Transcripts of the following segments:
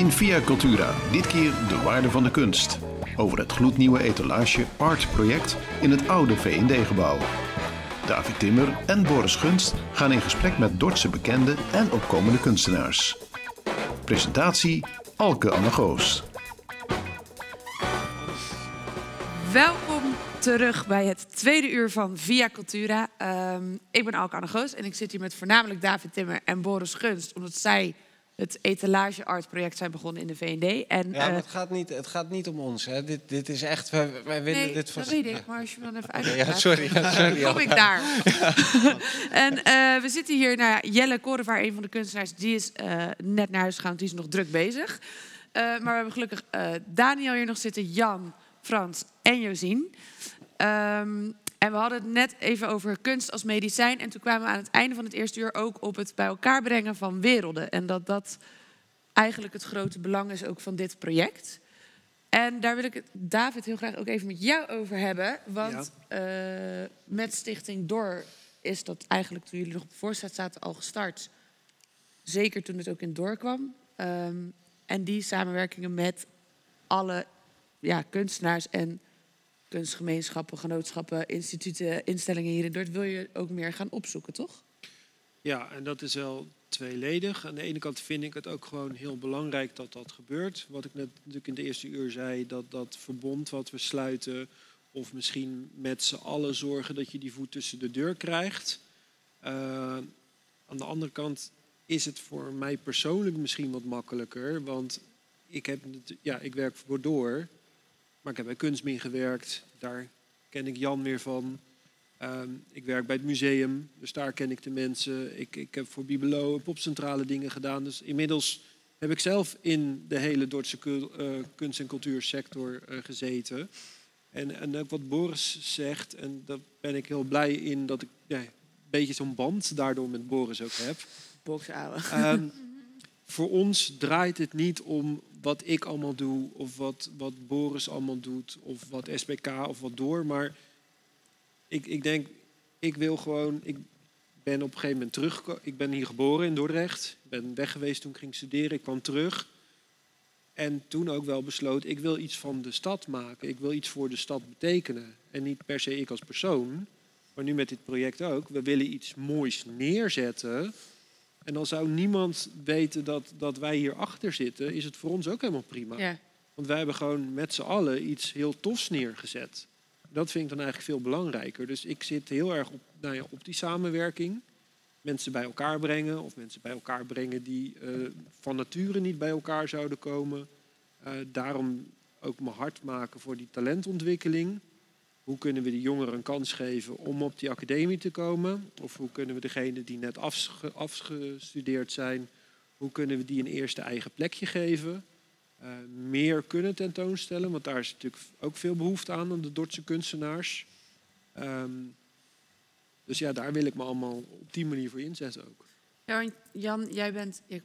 In Via Cultura, dit keer de waarde van de kunst. Over het gloednieuwe etalage Art Project in het oude V&D-gebouw. David Timmer en Boris Gunst gaan in gesprek met Dordtse bekende en opkomende kunstenaars. Presentatie Alke Annegoos. Welkom terug bij het tweede uur van Via Cultura. Ehm, ik ben Alke Annegoos en ik zit hier met voornamelijk David Timmer en Boris Gunst... omdat zij het etalage art project zijn begonnen in de V&D. En, Ja, maar eh, het gaat niet, het gaat niet om ons. Hè. Dit, dit is echt, wij, wij willen nee, dit van... dat weet ik, maar als je me dan even uit. Ja, sorry, ja, sorry. kom ik daar. en eh, we zitten hier, nou ja, Jelle Korevaar, een van de kunstenaars, die is eh, net naar huis gegaan, die is nog druk bezig. Maar we hebben gelukkig Daniel hier nog zitten, Jan, Frans en Josien. Ehm, en we hadden het net even over kunst als medicijn. En toen kwamen we aan het einde van het eerste uur ook op het bij elkaar brengen van werelden. En dat dat eigenlijk het grote belang is ook van dit project. En daar wil ik het, David, heel graag ook even met jou over hebben. Want eh, met Stichting Door is dat eigenlijk toen jullie nog op voorstaat zaten al gestart. Zeker toen het ook in Door kwam. Ehm, en die samenwerkingen met alle ja, kunstenaars en kunstgemeenschappen, genootschappen, instituten, instellingen hier in Dordt wil je ook meer gaan opzoeken, toch? Ja, en dat is wel tweeledig. Aan de ene kant vind ik het ook gewoon heel belangrijk dat dat gebeurt. Wat ik net natuurlijk in de eerste uur zei, dat dat verbond wat we sluiten, of misschien met z'n allen zorgen dat je die voet tussen de deur krijgt. Eh, aan de andere kant is het voor mij persoonlijk misschien wat makkelijker, want ik, heb, ja, ik werk voor Door, maar ik heb bij Kunstmin gewerkt. Daar ken ik Jan weer van. Ehm, ik werk bij het museum, dus daar ken ik de mensen. Ik, ik heb voor Bibelo en popcentrale dingen gedaan. Dus inmiddels heb ik zelf in de hele Dordtse eh, kunst- en cultuursector eh, gezeten. En, en ook wat Boris zegt, en daar ben ik heel blij in dat ik ja, een beetje zo'n band daardoor met Boris ook heb. Ehm, voor ons draait het niet om wat ik allemaal doe, of wat, wat Boris allemaal doet, of wat SPK of wat door. Maar ik, ik denk, ik wil gewoon. Ik ben op een gegeven moment terug. Ik ben hier geboren in Dordrecht. Ik ben weg geweest toen ik ging studeren. Ik kwam terug. En toen ook wel besloot, ik wil iets van de stad maken. Ik wil iets voor de stad betekenen. En niet per se ik als persoon. Maar nu met dit project ook. We willen iets moois neerzetten. En dan zou niemand weten dat, dat wij hier achter zitten. Is het voor ons ook helemaal prima. Ja. Want wij hebben gewoon met z'n allen iets heel tofs neergezet. Dat vind ik dan eigenlijk veel belangrijker. Dus ik zit heel erg op, nou ja, op die samenwerking. Mensen bij elkaar brengen. Of mensen bij elkaar brengen die eh, van nature niet bij elkaar zouden komen. Eh, daarom ook mijn hart maken voor die talentontwikkeling. Hoe kunnen we de jongeren een kans geven om op die academie te komen? Of hoe kunnen we degenen die net afge- afgestudeerd zijn, hoe kunnen we die een eerste eigen plekje geven? Eh, meer kunnen tentoonstellen, want daar is natuurlijk ook veel behoefte aan, aan de Dordtse kunstenaars. Ehm, dus ja, daar wil ik me allemaal op die manier voor inzetten ook. Ja, Jan, jij bent je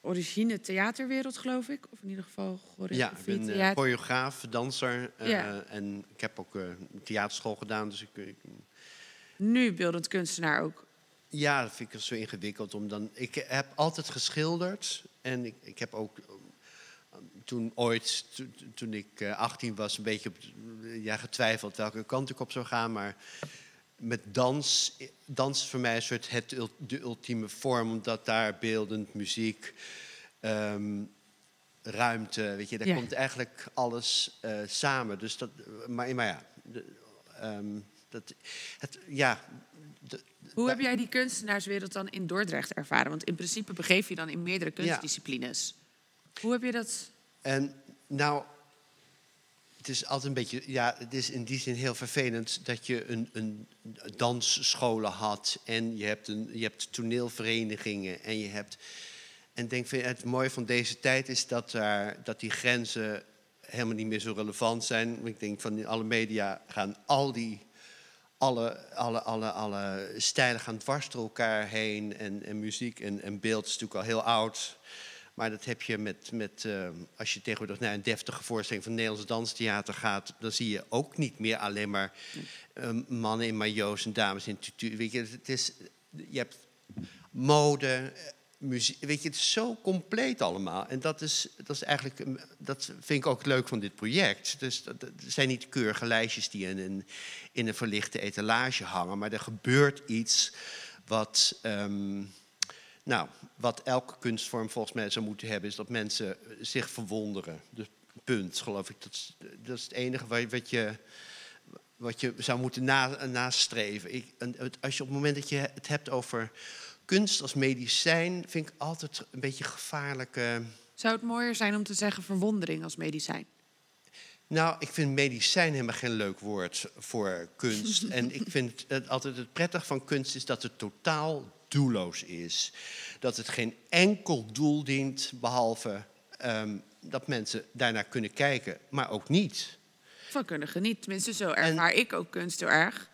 origine theaterwereld, geloof ik. Of in ieder geval Ja, ik ben eh, choreograaf, danser. eh, Ja. En ik heb ook eh, theaterschool gedaan. Dus ik, ik- Nu beeldend kunstenaar ook. ja, dat vind ik zo ingewikkeld. Om dan, ik heb altijd geschilderd. En ik, ik heb ook eh, toen ooit, to- to- toen ik eh, 18 was, een beetje op, ja, getwijfeld welke kant ik op zou gaan. Maar met dans, dans is voor mij een soort het, de ultieme vorm. Omdat daar beeldend, muziek, ehm, ruimte, weet je, daar Ja. komt eigenlijk alles eh, samen. Dus dat, maar, maar ja, de, ehm, dat, het, ja, de- Hoe heb jij die kunstenaarswereld dan in Dordrecht ervaren? Want in principe begeef je dan in meerdere Ja. kunstdisciplines. Hoe heb je dat... En nou, het is altijd een beetje, ja, het is in die zin heel vervelend dat je een, een dansscholen had en je hebt, een, je hebt toneelverenigingen en je hebt. En denk, van, het mooie van deze tijd is dat, daar, dat die grenzen helemaal niet meer zo relevant zijn. Ik denk van alle media gaan al die alle, alle, alle, alle stijlen gaan dwars door elkaar heen. En, en muziek en, en beeld is natuurlijk al heel oud. Maar dat heb je met, met eh, als je tegenwoordig naar een deftige voorstelling van Nederlands Danstheater gaat, dan zie je ook niet meer alleen maar eh, mannen in majo's en dames in tutu. Weet je, het is, je hebt mode, muziek. Weet je, het is zo compleet allemaal. En dat is, dat is eigenlijk, dat vind ik ook leuk van dit project. Dus dat, dat zijn niet keurige lijstjes die in een, in een verlichte etalage hangen, maar er gebeurt iets wat. ehm, nou, wat elke kunstvorm volgens mij zou moeten hebben, is dat mensen zich verwonderen. Dus punt, geloof ik. Dat is, dat is het enige wat, je wat je zou moeten na, nastreven. Ik, als je op het moment dat je het hebt over kunst als medicijn, vind ik altijd een beetje gevaarlijk. eh, Zou het mooier zijn om te zeggen verwondering als medicijn? nou, ik vind medicijn helemaal geen leuk woord voor kunst. en ik vind het altijd het prettig van kunst is dat het totaal doelloos is. Dat het geen enkel doel dient, behalve ehm, dat mensen daarnaar kunnen kijken, maar ook niet. Van kunnen genieten. Tenminste, zo ervaar ik ook kunst heel erg.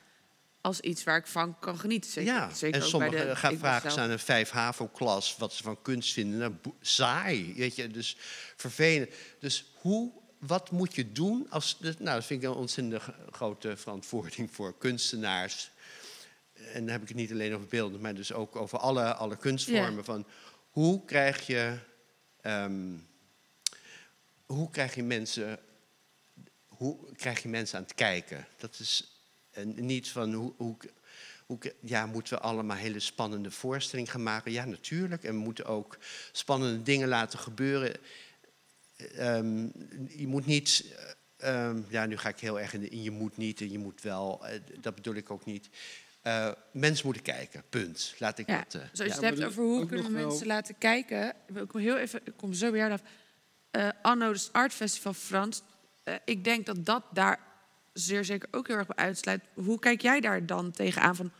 Als iets waar ik van kan genieten. Zeker, ja, zeker en sommigen gaan vragen zelf- aan een 5 HAVO-klas wat ze van kunst vinden. Nou, saai, weet je, dus vervelend. Dus hoe, wat moet je doen als... Nou, dat vind ik een ontzettend grote verantwoording voor kunstenaars. En dan heb ik het niet alleen over beelden, maar dus ook over alle, alle kunstvormen. Van hoe krijg je... ehm, hoe krijg je mensen... Hoe krijg je mensen aan het kijken? Dat is en niet van hoe, hoe, hoe, ja, moeten we allemaal hele spannende voorstellingen gaan maken? Ja, natuurlijk. En we moeten ook spannende dingen laten gebeuren. Ehm, je moet niet. eh, ehm, ja, nu ga ik heel erg in, de, in je moet niet en je moet wel. eh, dat bedoel ik ook niet. Eh, mensen moeten kijken, punt. Laat ik Ja, dat. eh, dus als je Ja, het hebt er over hoe kunnen wel- mensen laten kijken. Ik heel even, ik kom zo bij jou af. Anno, dus het Art Festival Frans. Eh, ik denk dat dat daar zeer zeker ook heel erg bij uitsluit. Hoe kijk jij daar dan tegenaan? Van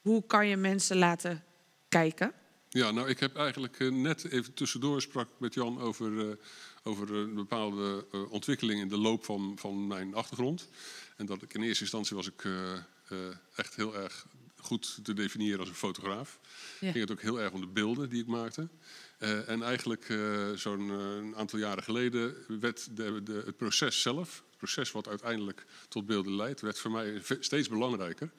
hoe kan je mensen laten kijken? Ja, nou, ik heb eigenlijk net even tussendoor sprak met Jan over, eh, over een bepaalde eh, ontwikkeling in de loop van, van mijn achtergrond. En dat ik in eerste instantie was ik echt heel erg goed te definiëren als een fotograaf. Ja. Ging het ook heel erg om de beelden die ik maakte. Eh, en eigenlijk eh, zo'n eh, aantal jaren geleden werd de, de, het proces zelf, het proces wat uiteindelijk tot beelden leidt, werd voor mij steeds belangrijker.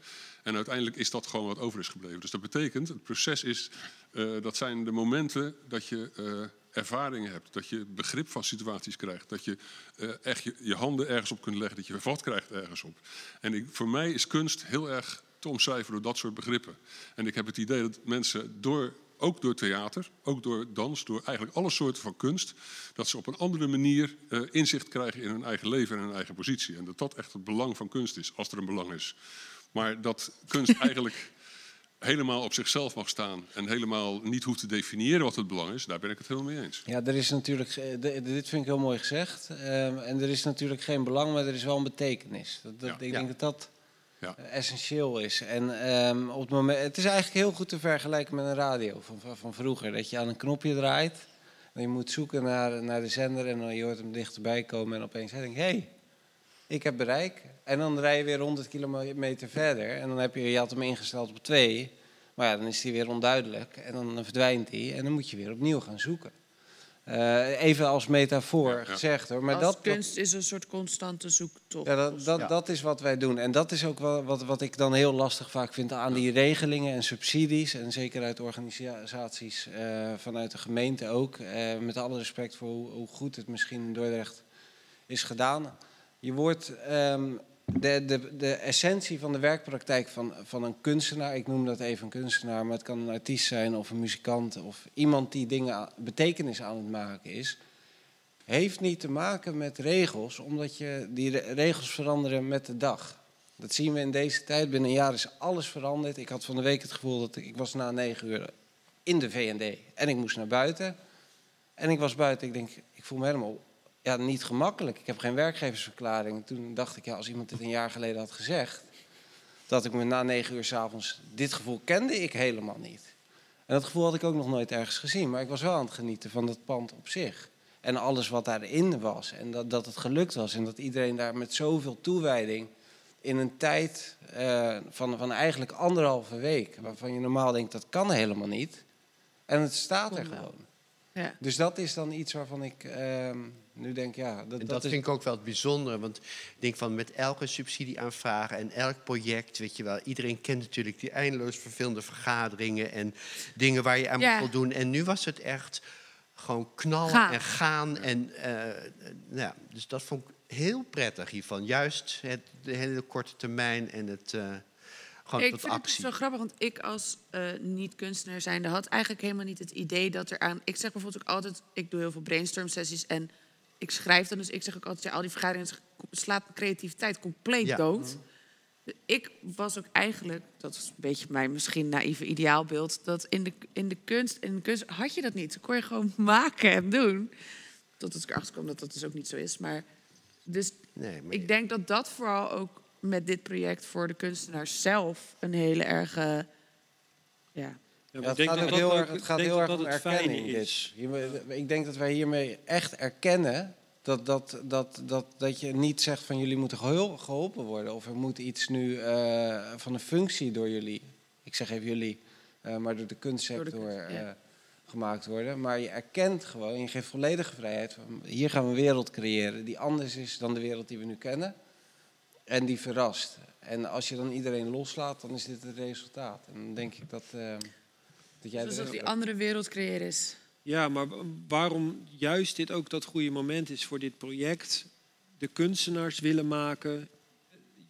En uiteindelijk is dat gewoon wat over is gebleven. Dus dat betekent, het proces is, eh, dat zijn de momenten dat je eh, ervaringen hebt, dat je begrip van situaties krijgt, dat je eh, echt je, je handen ergens op kunt leggen, dat je vat krijgt ergens op. En ik, voor mij is kunst heel erg te omschrijven door dat soort begrippen. En ik heb het idee dat mensen door, ook door theater, ook door dans, door eigenlijk alle soorten van kunst, dat ze op een andere manier eh, inzicht krijgen in hun eigen leven en hun eigen positie. En dat dat echt het belang van kunst is, als er een belang is. Maar dat kunst eigenlijk helemaal op zichzelf mag staan en helemaal niet hoeft te definiëren wat het belang is, daar ben ik het helemaal mee eens. Ja, er is natuurlijk, eh, dit vind ik heel mooi gezegd. Ehm, en er is natuurlijk geen belang, maar er is wel een betekenis. Dat, dat, Ja. ik Ja. denk dat dat Ja. eh, essentieel is. En ehm, op het, moment, het is eigenlijk heel goed te vergelijken met een radio van, van, van vroeger. Dat je aan een knopje draait en je moet zoeken naar, naar de zender en dan je hoort hem dichterbij komen en opeens denk je, hé, hey, ik heb bereik. En dan rij je weer 100 kilometer verder en dan heb je, je had hem ingesteld op twee. Maar ja, dan is die weer onduidelijk en dan verdwijnt die en dan moet je weer opnieuw gaan zoeken. Eh, even als metafoor Ja, ja. gezegd hoor. Maar Als dat, dat- kunst is een soort constante zoektocht. ja, dat, dat, Ja. dat is wat wij doen. En dat is ook wel wat, wat ik dan heel lastig vaak vind aan die regelingen en subsidies. En zeker uit organisaties eh, vanuit de gemeente ook. Eh, met alle respect voor hoe, hoe goed het misschien in Dordrecht is gedaan. Je wordt ehm, de, de, de essentie van de werkpraktijk van, van een kunstenaar, ik noem dat even een kunstenaar, maar het kan een artiest zijn of een muzikant of iemand die dingen betekenis aan het maken is heeft niet te maken met regels, omdat je die re- regels veranderen met de dag. Dat zien we in deze tijd. Binnen een jaar is alles veranderd. Ik had van de week het gevoel dat ik, ik was na negen uur in de VND en ik moest naar buiten. En ik was buiten. Ik denk, ik voel me helemaal ja, niet gemakkelijk. Ik heb geen werkgeversverklaring. Toen dacht ik, ja, als iemand dit een jaar geleden had gezegd, dat ik me na negen uur s'avonds dit gevoel kende ik helemaal niet. En dat gevoel had ik ook nog nooit ergens gezien. Maar ik was wel aan het genieten van dat pand op zich. En alles wat daarin was. En dat, dat het gelukt was. En dat iedereen daar met zoveel toewijding. in een tijd eh, van, van eigenlijk anderhalve week. waarvan je normaal denkt dat kan helemaal niet. En het staat er gewoon. Ja. Dus dat is dan iets waarvan ik ehm, nu denk, ja, dat, En dat, dat is... vind ik ook wel het bijzondere. Want ik denk van met elke subsidieaanvraag en elk project, weet je wel, iedereen kent natuurlijk die eindeloos vervelende vergaderingen en dingen waar je aan Ja. moet voldoen. En nu was het echt gewoon knallen Gaan. en gaan. En, eh, nou ja, dus dat vond ik heel prettig hiervan. Juist het, de hele korte termijn en het eh, gewoon ik tot vind het actie. zo grappig, want ik als eh, niet-kunstenaar zijnde had eigenlijk helemaal niet het idee dat er aan... Ik zeg bijvoorbeeld ook altijd, ik doe heel veel brainstorm sessies en ik schrijf dan. Dus ik zeg ook altijd, ja, al die vergaderingen slaat mijn creativiteit compleet Ja. dood. Ik was ook eigenlijk, dat is een beetje mijn misschien naïeve ideaalbeeld... dat in de, in de kunst, in de kunst had je dat niet. Dan kon je gewoon maken en doen. Totdat ik erachter kwam dat dat dus ook niet zo is. Maar dus Nee, maar ik denk dat dat vooral ook met dit project voor de kunstenaars zelf een hele erge. Ja. Ja, het ik denk gaat ook heel erg, het gaat denk heel erg om erkenning. is. Dit. Ik denk dat wij hiermee echt erkennen dat, dat, dat, dat, dat je niet zegt van jullie moeten geholpen worden. Of er moet iets nu eh, van een functie door jullie, ik zeg even jullie, eh, maar door de kunstsector Door de kunst, ja. eh, gemaakt worden. Maar je erkent gewoon, je geeft volledige vrijheid. Van, hier gaan we een wereld creëren die anders is dan de wereld die we nu kennen. En die verrast. En als je dan iedereen loslaat, dan is dit het resultaat. En dan denk ik dat, eh, dat jij Dus als die andere wereld creëren is. Ja, maar wa- waarom juist dit ook dat goede moment is voor dit project? De kunstenaars willen maken.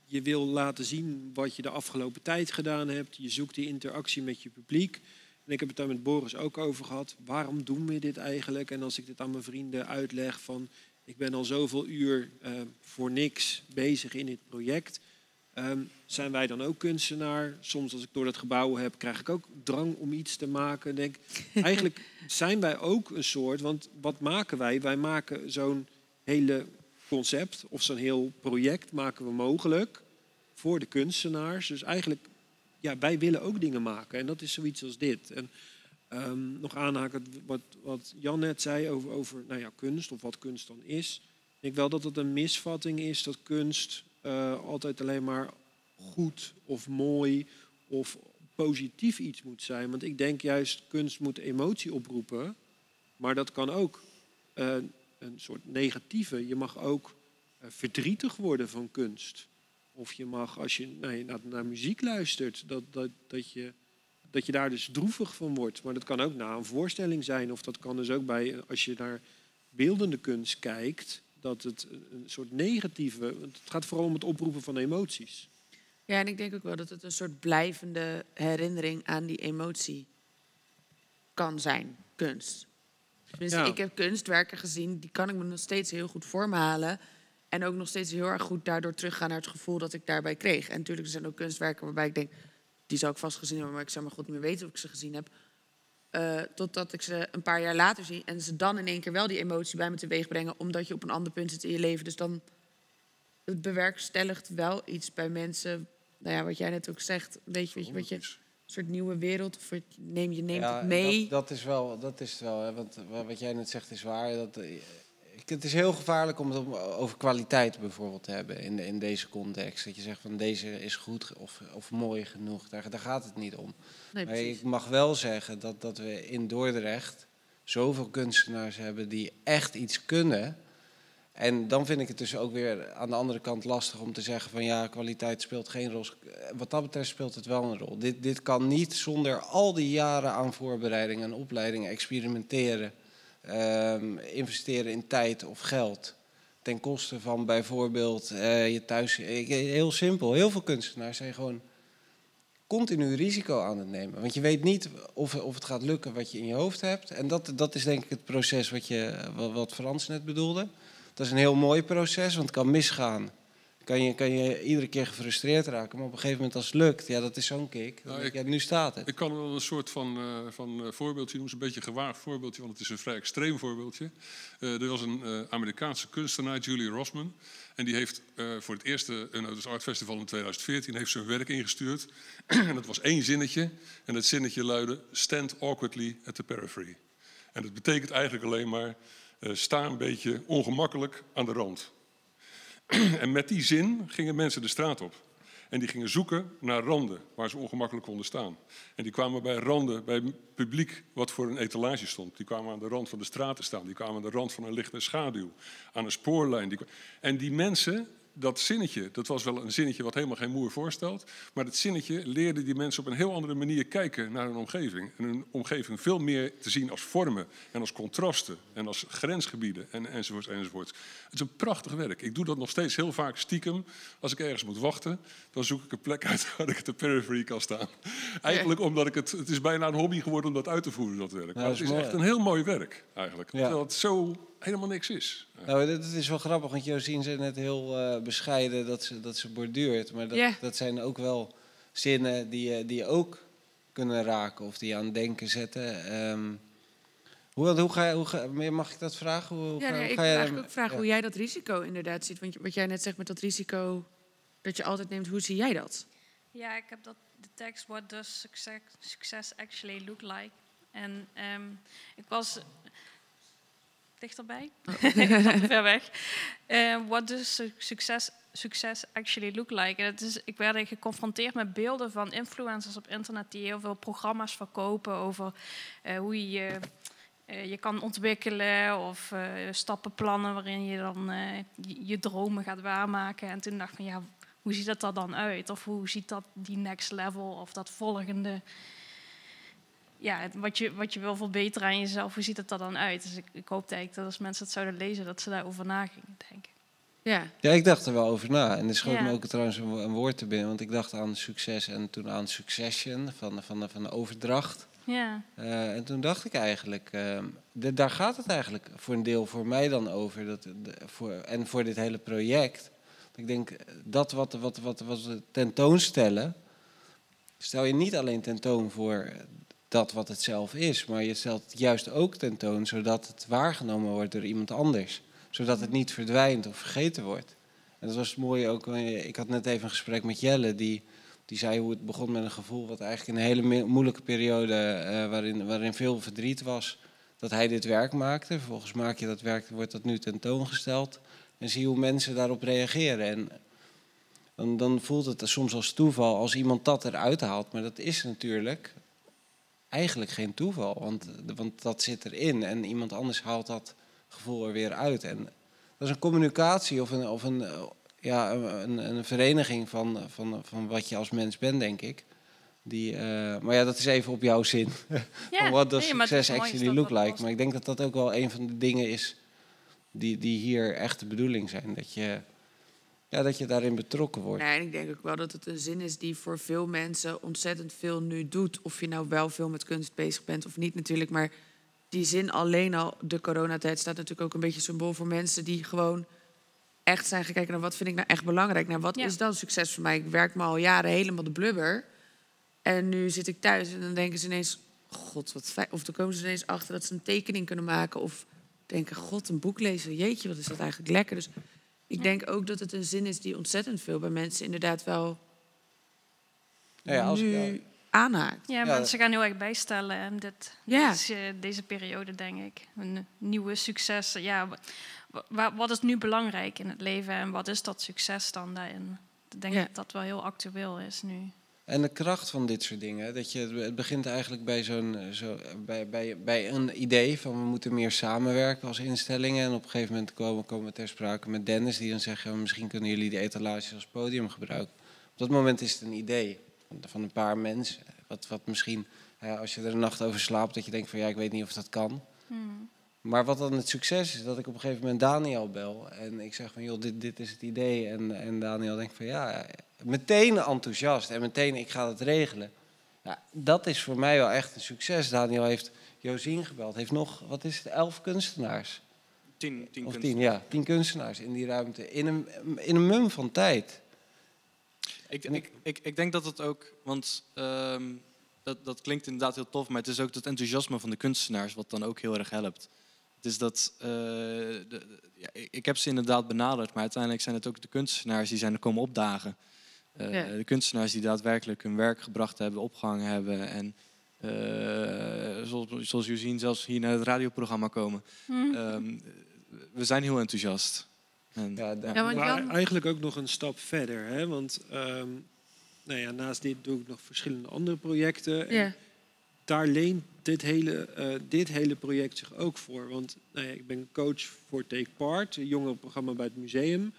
Je wil laten zien wat je de afgelopen tijd gedaan hebt. Je zoekt die interactie met je publiek. En ik heb het daar met Boris ook over gehad. Waarom doen we dit eigenlijk? En als ik dit aan mijn vrienden uitleg van... ik ben al zoveel uur eh, voor niks bezig in dit project... Ehm, zijn wij dan ook kunstenaar? Soms als ik door dat gebouw heb, krijg ik ook drang om iets te maken. Denk, eigenlijk zijn wij ook een soort, want wat maken wij? Wij maken zo'n hele concept of zo'n heel project maken we mogelijk voor de kunstenaars. Dus eigenlijk, ja, wij willen ook dingen maken. En dat is zoiets als dit. En ehm, nog aanhaken wat, wat Jan net zei over, over nou ja, kunst of wat kunst dan is. Ik denk wel dat het een misvatting is dat kunst eh, altijd alleen maar goed of mooi of positief iets moet zijn. Want ik denk juist kunst moet emotie oproepen. Maar dat kan ook eh, een soort negatieve. Je mag ook eh, verdrietig worden van kunst. Of je mag, als je naar, muziek luistert, dat, dat, dat, je, dat je daar dus droevig van wordt. Maar dat kan ook na een voorstelling zijn. Of dat kan dus ook bij, als je naar beeldende kunst kijkt, dat het een soort negatieve. Het gaat vooral om het oproepen van emoties. Ja, en ik denk ook wel dat het een soort blijvende herinnering aan die emotie kan zijn, kunst. Tenminste, Ja. ik heb kunstwerken gezien, die kan ik me nog steeds heel goed voor me halen. En ook nog steeds heel erg goed daardoor teruggaan naar het gevoel dat ik daarbij kreeg. En natuurlijk er zijn ook kunstwerken waarbij ik denk, die zou ik vast gezien hebben, maar ik zou maar goed niet meer weten of ik ze gezien heb. Eh, totdat ik ze een paar jaar later zie en ze dan in één keer wel die emotie bij me teweeg brengen, omdat je op een ander punt zit in je leven. Dus dan het bewerkstelligt wel iets bij mensen. Nou ja, wat jij net ook zegt, weet je, weet je, wat je een soort nieuwe wereld of je- neem je neemt Ja, het mee. Dat, dat is wel, dat is het wel hè, want wa- wat jij net zegt is waar. Dat, eh, het is heel gevaarlijk om het over kwaliteit bijvoorbeeld te hebben in, in deze context. Dat je zegt van deze is goed of, of mooi genoeg. Daar, daar gaat het niet om. nee, Maar ik mag wel zeggen dat, dat we in Dordrecht zoveel kunstenaars hebben die echt iets kunnen. En dan vind ik het dus ook weer aan de andere kant lastig om te zeggen van ja, kwaliteit speelt geen rol. Wat dat betreft speelt het wel een rol. Dit, dit kan niet zonder al die jaren aan voorbereiding en opleiding, experimenteren, investeren in tijd of geld. Ten koste van bijvoorbeeld eh, je thuis. ik- Heel simpel, heel veel kunstenaars zijn gewoon continu risico aan het nemen. Want je weet niet of, of het gaat lukken wat je in je hoofd hebt. En dat, dat is denk ik het proces wat, je, wat Frans net bedoelde. Dat is een heel mooi proces, want het kan misgaan. Kan je, kan je iedere keer gefrustreerd raken. Maar op een gegeven moment als het lukt, ja, dat is zo'n kick. Nou, ik- je, nu staat het. Ik kan wel een soort van, eh, van eh, voorbeeldje noemen. Een beetje een gewaagd voorbeeldje, want het is een vrij extreem voorbeeldje. Eh, er was een Amerikaanse kunstenaar, Julie Rossman. En die heeft voor het eerste Unnotice Art Festival in 2014 heeft een werk ingestuurd. en dat was één zinnetje. En dat zinnetje luidde: Stand awkwardly at the periphery. En dat betekent eigenlijk alleen maar: sta een beetje ongemakkelijk aan de rand. en met die zin gingen mensen de straat op. En die gingen zoeken naar randen waar ze ongemakkelijk konden staan. En die kwamen bij randen, bij publiek wat voor een etalage stond. Die kwamen aan de rand van de straat te staan. Die kwamen aan de rand van een lichte schaduw. Aan een spoorlijn. En die mensen, dat zinnetje, dat was wel een zinnetje wat helemaal geen moer voorstelt. Maar dat zinnetje leerde die mensen op een heel andere manier kijken naar hun omgeving. En hun omgeving veel meer te zien als vormen en als contrasten en als grensgebieden en, enzovoorts enzovoorts. Het is een prachtig werk. Ik doe dat nog steeds heel vaak stiekem. Als ik ergens moet wachten, dan zoek ik een plek uit waar ik op de periphery kan staan. Eigenlijk omdat ik het, het is bijna een hobby geworden om dat uit te voeren, dat werk. Maar het is echt een heel mooi werk eigenlijk. Ja. Terwijl het zo helemaal niks is. Nou, dat is wel grappig, want Josien zei net heel eh, bescheiden dat ze, dat ze borduurt. Maar dat, dat zijn ook wel zinnen die, je- die je ook kunnen raken of die je aan het denken zetten. Ehm, hoe, hoe ga je, hoe ga, mag ik dat vragen? Hoe, Ja, ga, nee, hoe ik ga wil je eigenlijk ook vragen ja. hoe jij dat risico inderdaad ziet. Want wat jij net zegt met dat risico dat je altijd neemt, hoe zie jij dat? Ja, ik heb dat de tekst What does success, success actually look like? En ehm, ik was dichterbij, ver weg. Eh, what does su- success, success actually look like? En het is, ik werd geconfronteerd met beelden van influencers op internet die heel veel programma's verkopen over eh, hoe je je, eh, je kan ontwikkelen of stappenplannen waarin je dan je, je dromen gaat waarmaken. En toen dacht ik van ja, hoe ziet dat er dan uit? Of hoe ziet dat die next level of dat volgende? Ja, het- wat je, wat je wil verbeteren aan jezelf, hoe ziet het er dan uit? Dus ik, ik hoopte eigenlijk dat als mensen het zouden lezen, dat ze daarover na gingen denken. Ja, Ja, ik dacht er wel over na. En er schoot Ja. me ook trouwens een, wo- een woord te binnen. Want ik dacht aan succes en toen aan succession, van, de- van, de- van de overdracht. Ja, Eh, en toen dacht ik eigenlijk, ehm, de- daar gaat het eigenlijk voor een deel voor mij dan over. Dat, de- voor, en voor dit hele project. Ik denk, eh, dat wat, wat, wat, wat we tentoonstellen, stel je niet alleen tentoon voor dat wat het zelf is, maar je stelt het juist ook tentoon zodat het waargenomen wordt door iemand anders. Zodat het niet verdwijnt of vergeten wordt. En dat was het mooie ook, eh, ik had net even een gesprek met Jelle, die, die zei hoe het begon met een gevoel wat eigenlijk een hele moeilijke periode, eh, waarin, waarin veel verdriet was, dat hij dit werk maakte. Vervolgens maak je dat werk, wordt dat nu tentoongesteld. En zie hoe mensen daarop reageren. En dan, dan voelt het soms als toeval als iemand dat eruit haalt. Maar dat is natuurlijk eigenlijk geen toeval. Want, want dat zit erin. En iemand anders haalt dat gevoel er weer uit. En dat is een communicatie of een, of een, eh, ja, een, een vereniging van, van, van wat je als mens bent, denk ik. Die, eh, maar ja, dat is even op jouw zin. ja. Wat does nee, maar het is succes mooi actually look like? was. Maar ik denk dat dat ook wel een van de dingen is die, die hier echt de bedoeling zijn. Dat je, ja, dat je daarin betrokken wordt. Nee, en ik denk ook wel dat het een zin is die voor veel mensen ontzettend veel nu doet. Of je nou wel veel met kunst bezig bent of niet natuurlijk. Maar die zin alleen al, de coronatijd, staat natuurlijk ook een beetje symbool voor mensen die gewoon echt zijn gaan kijken naar wat vind ik nou echt belangrijk. Nou, wat Ja. is dan succes voor mij? Ik werk me al jaren helemaal de blubber. En nu zit ik thuis en dan denken ze ineens, god, wat fijn. Of dan komen ze ineens achter dat ze een tekening kunnen maken. Of denken, god, een boek lezen. Jeetje, wat is dat eigenlijk lekker. Dus ik Ja. denk ook dat het een zin is die ontzettend veel bij mensen inderdaad wel Nou ja, als, nu ja, Ja, aanhaakt. Ja, mensen gaan heel erg bijstellen en dit, Ja. deze, deze periode, denk ik. Een nieuwe succes. Ja, wa- wa- wat is nu belangrijk in het leven en wat is dat succes dan daarin? Ik denk Ja. dat dat wel heel actueel is nu. En de kracht van dit soort dingen, dat je, het begint eigenlijk bij, zo'n, zo, bij, bij, bij een idee van we moeten meer samenwerken als instellingen. En op een gegeven moment komen, komen we ter sprake met Dennis, die dan zegt, ja, misschien kunnen jullie de etalages als podium gebruiken. Op dat moment is het een idee van, een paar mensen. Wat, wat misschien, als je er een nacht over slaapt, dat je denkt van ja, ik weet niet of dat kan. Hmm. Maar wat dan het succes is, dat ik op een gegeven moment Daniel bel. En ik zeg van, joh, dit, dit is het idee. En, en Daniel denkt van, ja, meteen enthousiast. En meteen, ik ga het regelen. Ja, dat is voor mij wel echt een succes. Daniel heeft Josien gebeld. Heeft nog, wat is het, elf kunstenaars? Tien, tien of tien, ja. Tien kunstenaars in die ruimte. In een, in een mum van tijd. Ik, ik, ik denk dat het ook, want ehm, dat, dat klinkt inderdaad heel tof, maar het is ook dat enthousiasme van de kunstenaars wat dan ook heel erg helpt. Het is dat, eh, de, de- ja, ik- ik heb ze inderdaad benaderd, maar uiteindelijk zijn het ook de kunstenaars die zijn er komen opdagen. Eh, Ja. De kunstenaars die daadwerkelijk hun werk gebracht hebben, opgehangen hebben en eh, zoals, zoals jullie zien zelfs hier naar het radioprogramma komen. Hmm. Ehm, we zijn heel enthousiast. En, Ja, Maar Jan, eigenlijk ook nog een stap verder. Hè? Want ehm, nou ja, naast dit doe ik nog verschillende andere projecten. En. Daar leent dit hele, eh, dit hele project zich ook voor. Want nou ja, ik ben coach voor Take Part, een jongerenprogramma bij het museum.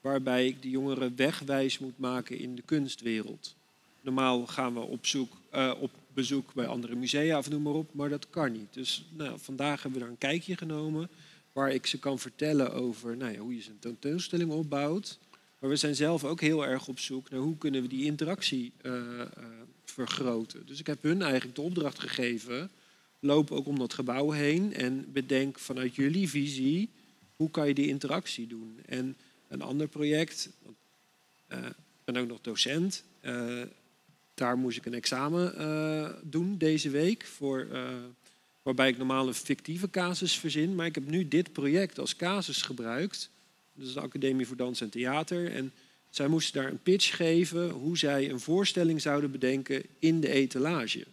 Waarbij ik de jongeren wegwijs moet maken in de kunstwereld. Normaal gaan we op, zoek, eh, op bezoek bij andere musea of noem maar op, maar dat kan niet. Dus nou, vandaag hebben we daar een kijkje genomen waar ik ze kan vertellen over nou ja, hoe je zo'n tentoonstelling opbouwt. Maar we zijn zelf ook heel erg op zoek naar hoe kunnen we die interactie eh, vergroten. Dus ik heb hun eigenlijk de opdracht gegeven, loop ook om dat gebouw heen en bedenk vanuit jullie visie, hoe kan je die interactie doen? En een ander project, eh, ik ben ook nog docent, daar moest ik een examen doen deze week, voor, waarbij ik normaal een fictieve casus verzin, maar ik heb nu dit project als casus gebruikt. Dat is de Academie voor Dans en Theater. En zij moesten daar een pitch geven hoe zij een voorstelling zouden bedenken in de etalage.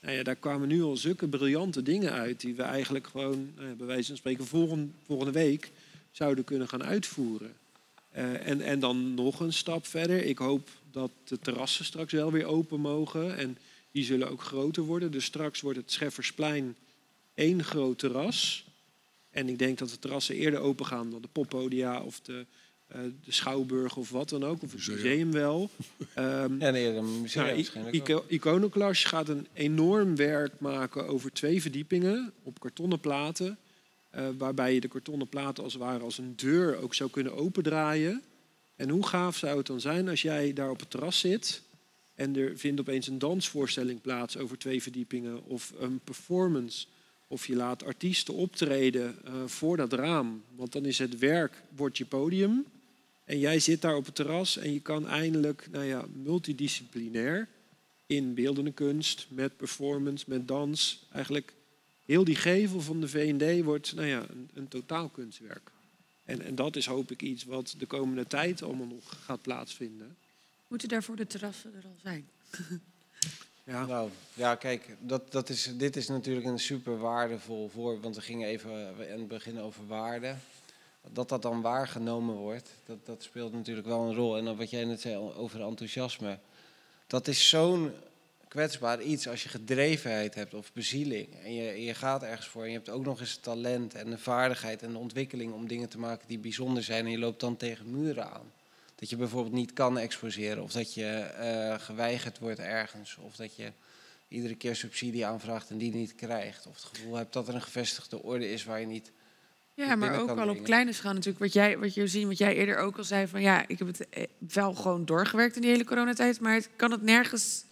Nou ja, daar kwamen nu al zulke briljante dingen uit die we eigenlijk gewoon, nou bij wijze van spreken, volgende, volgende week zouden kunnen gaan uitvoeren. Eh, en, en dan nog een stap verder. Ik hoop dat de terrassen straks wel weer open mogen. En die zullen ook groter worden. Dus straks wordt het Scheffersplein één groot terras. En ik denk dat de terrassen eerder open gaan dan de poppodia of de, eh, de schouwburg of wat dan ook. Of het Museum. wel. Ehm, Ja, nee, een museum nou, waarschijnlijk ook. Ico- Iconoclash gaat een enorm werk maken over twee verdiepingen op kartonnen platen. eh, waarbij je de kartonnen platen als het ware als een deur ook zou kunnen opendraaien. En hoe gaaf zou het dan zijn als jij daar op het terras zit en er vindt opeens een dansvoorstelling plaats over twee verdiepingen of een performance. Of je laat artiesten optreden eh, voor dat raam. Want dan is het werk, wordt je podium. En jij zit daar op het terras en je kan eindelijk nou ja, multidisciplinair in beeldende kunst, met performance, met dans. Eigenlijk heel die gevel van de V&D wordt nou ja, een, een totaalkunstwerk. En, en dat is hoop ik iets wat de komende tijd allemaal nog gaat plaatsvinden. Moeten daarvoor de terrassen er al zijn? Ja. Nou, ja, kijk, dat, dat is, dit is natuurlijk een super waardevol voor, want we gingen even in het begin over waarde. Dat dat dan waargenomen wordt, dat, dat speelt natuurlijk wel een rol. En dan wat jij net zei over enthousiasme, dat is zo'n kwetsbaar iets als je gedrevenheid hebt of bezieling. En je, je gaat ergens voor en je hebt ook nog eens talent en de vaardigheid en de ontwikkeling om dingen te maken die bijzonder zijn. En je loopt dan tegen muren aan. Dat je bijvoorbeeld niet kan exposeren of dat je eh, geweigerd wordt ergens of dat je iedere keer subsidie aanvraagt en die niet krijgt. Of het gevoel hebt dat er een gevestigde orde is waar je niet... Ja, Niet maar ook kan al op kleine schaal natuurlijk. Wat jij, wat je ziet, wat jij eerder ook al zei van ja, ik heb het eh, wel gewoon doorgewerkt in die hele coronatijd, maar het kan het nergens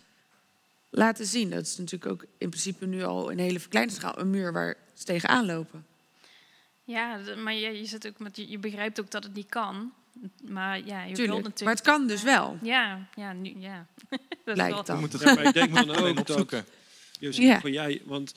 laten zien. Dat is natuurlijk ook in principe nu al een hele kleine schaal een muur waar ze tegenaan lopen. Ja, maar je, je, zit ook met, je, je begrijpt ook dat het niet kan. Maar ja, je Tuurlijk. natuurlijk... Maar het kan dus wel. Ja, ja, nu, ja. Dat is Lijkt wel- dan. We moeten Ja, maar ik denk alleen opzoeken. Ja. voor jij, want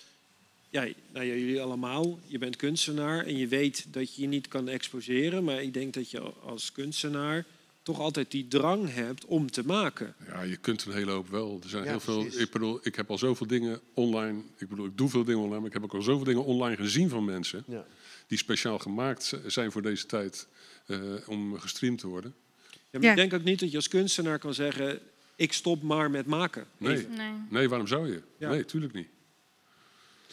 jij, nou ja, jullie allemaal, je bent kunstenaar en je weet dat je je niet kan exposeren, maar ik denk dat je als kunstenaar toch altijd die drang hebt om te maken. Ja, je kunt een hele hoop wel. Er zijn Ja, heel veel. precies. Ik bedoel, ik heb al zoveel dingen online. Ik bedoel, ik doe veel dingen online, maar ik heb ook al zoveel dingen online gezien van mensen Ja. die speciaal gemaakt zijn voor deze tijd eh, om gestreamd te worden. Ja, maar Ja. Ik denk ook niet dat je als kunstenaar kan zeggen, ik stop maar met maken. Nee. Nee. nee, waarom zou je? Ja. Nee, tuurlijk niet.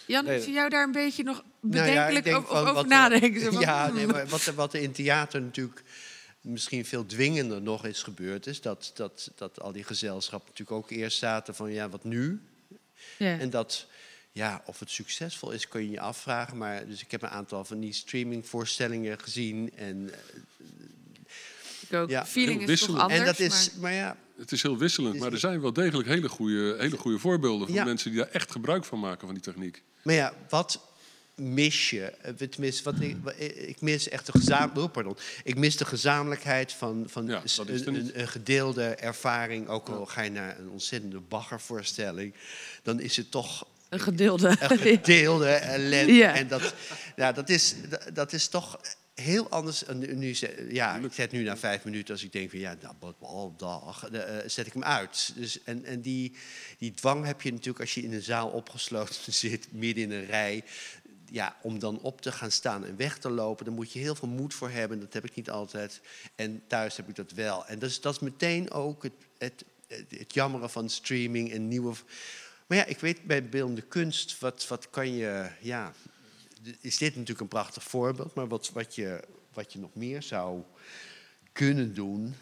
Jan, Nee. ik zie jou daar een beetje nog Nou ja, bedenkelijk denk over, van over wat er- nadenken. Zo van, Ja, nee, maar wat, wat in theater natuurlijk misschien veel dwingender nog is gebeurd... is dat, dat, dat al die gezelschappen natuurlijk ook eerst zaten van... ja, wat nu? Ja. En dat, ja, of het succesvol is, kun je je afvragen. Maar dus ik heb een aantal van die streamingvoorstellingen gezien. En, ik ook. ja. Feeling is toch anders. en dat is, maar- maar ja, Het is heel wisselend, Is- maar er zijn wel degelijk hele goede, hele goede voorbeelden van Ja. mensen die daar echt gebruik van maken van die techniek. Maar ja, wat mis je? Eh, Tenminste, wat ik, ik mis echt de gezamenlijkheid. Oh, pardon. Ik mis de gezamenlijkheid van, van Ja, dat een, niet. een, een gedeelde ervaring. Ook al ga je naar een ontzettende baggervoorstelling, dan is het toch Een gedeelde. een gedeelde ellende. Ja. En dat, ja, dat, is, dat, dat is toch heel anders. En nu- ja, ik zet nu na vijf minuten als ik denk van ja, nou, wat al dag, zet ik hem uit. Dus, en en die, die dwang heb je natuurlijk als je in een zaal opgesloten zit, midden in een rij. Ja, om dan op te gaan staan en weg te lopen, daar moet je heel veel moed voor hebben. Dat heb ik niet altijd. En thuis heb ik dat wel. En dat is, meteen ook het, het, het jammeren van streaming en nieuwe. Maar ja, ik weet bij beeldende kunst, wat, wat kan je. Ja, is dit natuurlijk een prachtig voorbeeld, maar wat, wat, je, wat je nog meer zou kunnen doen.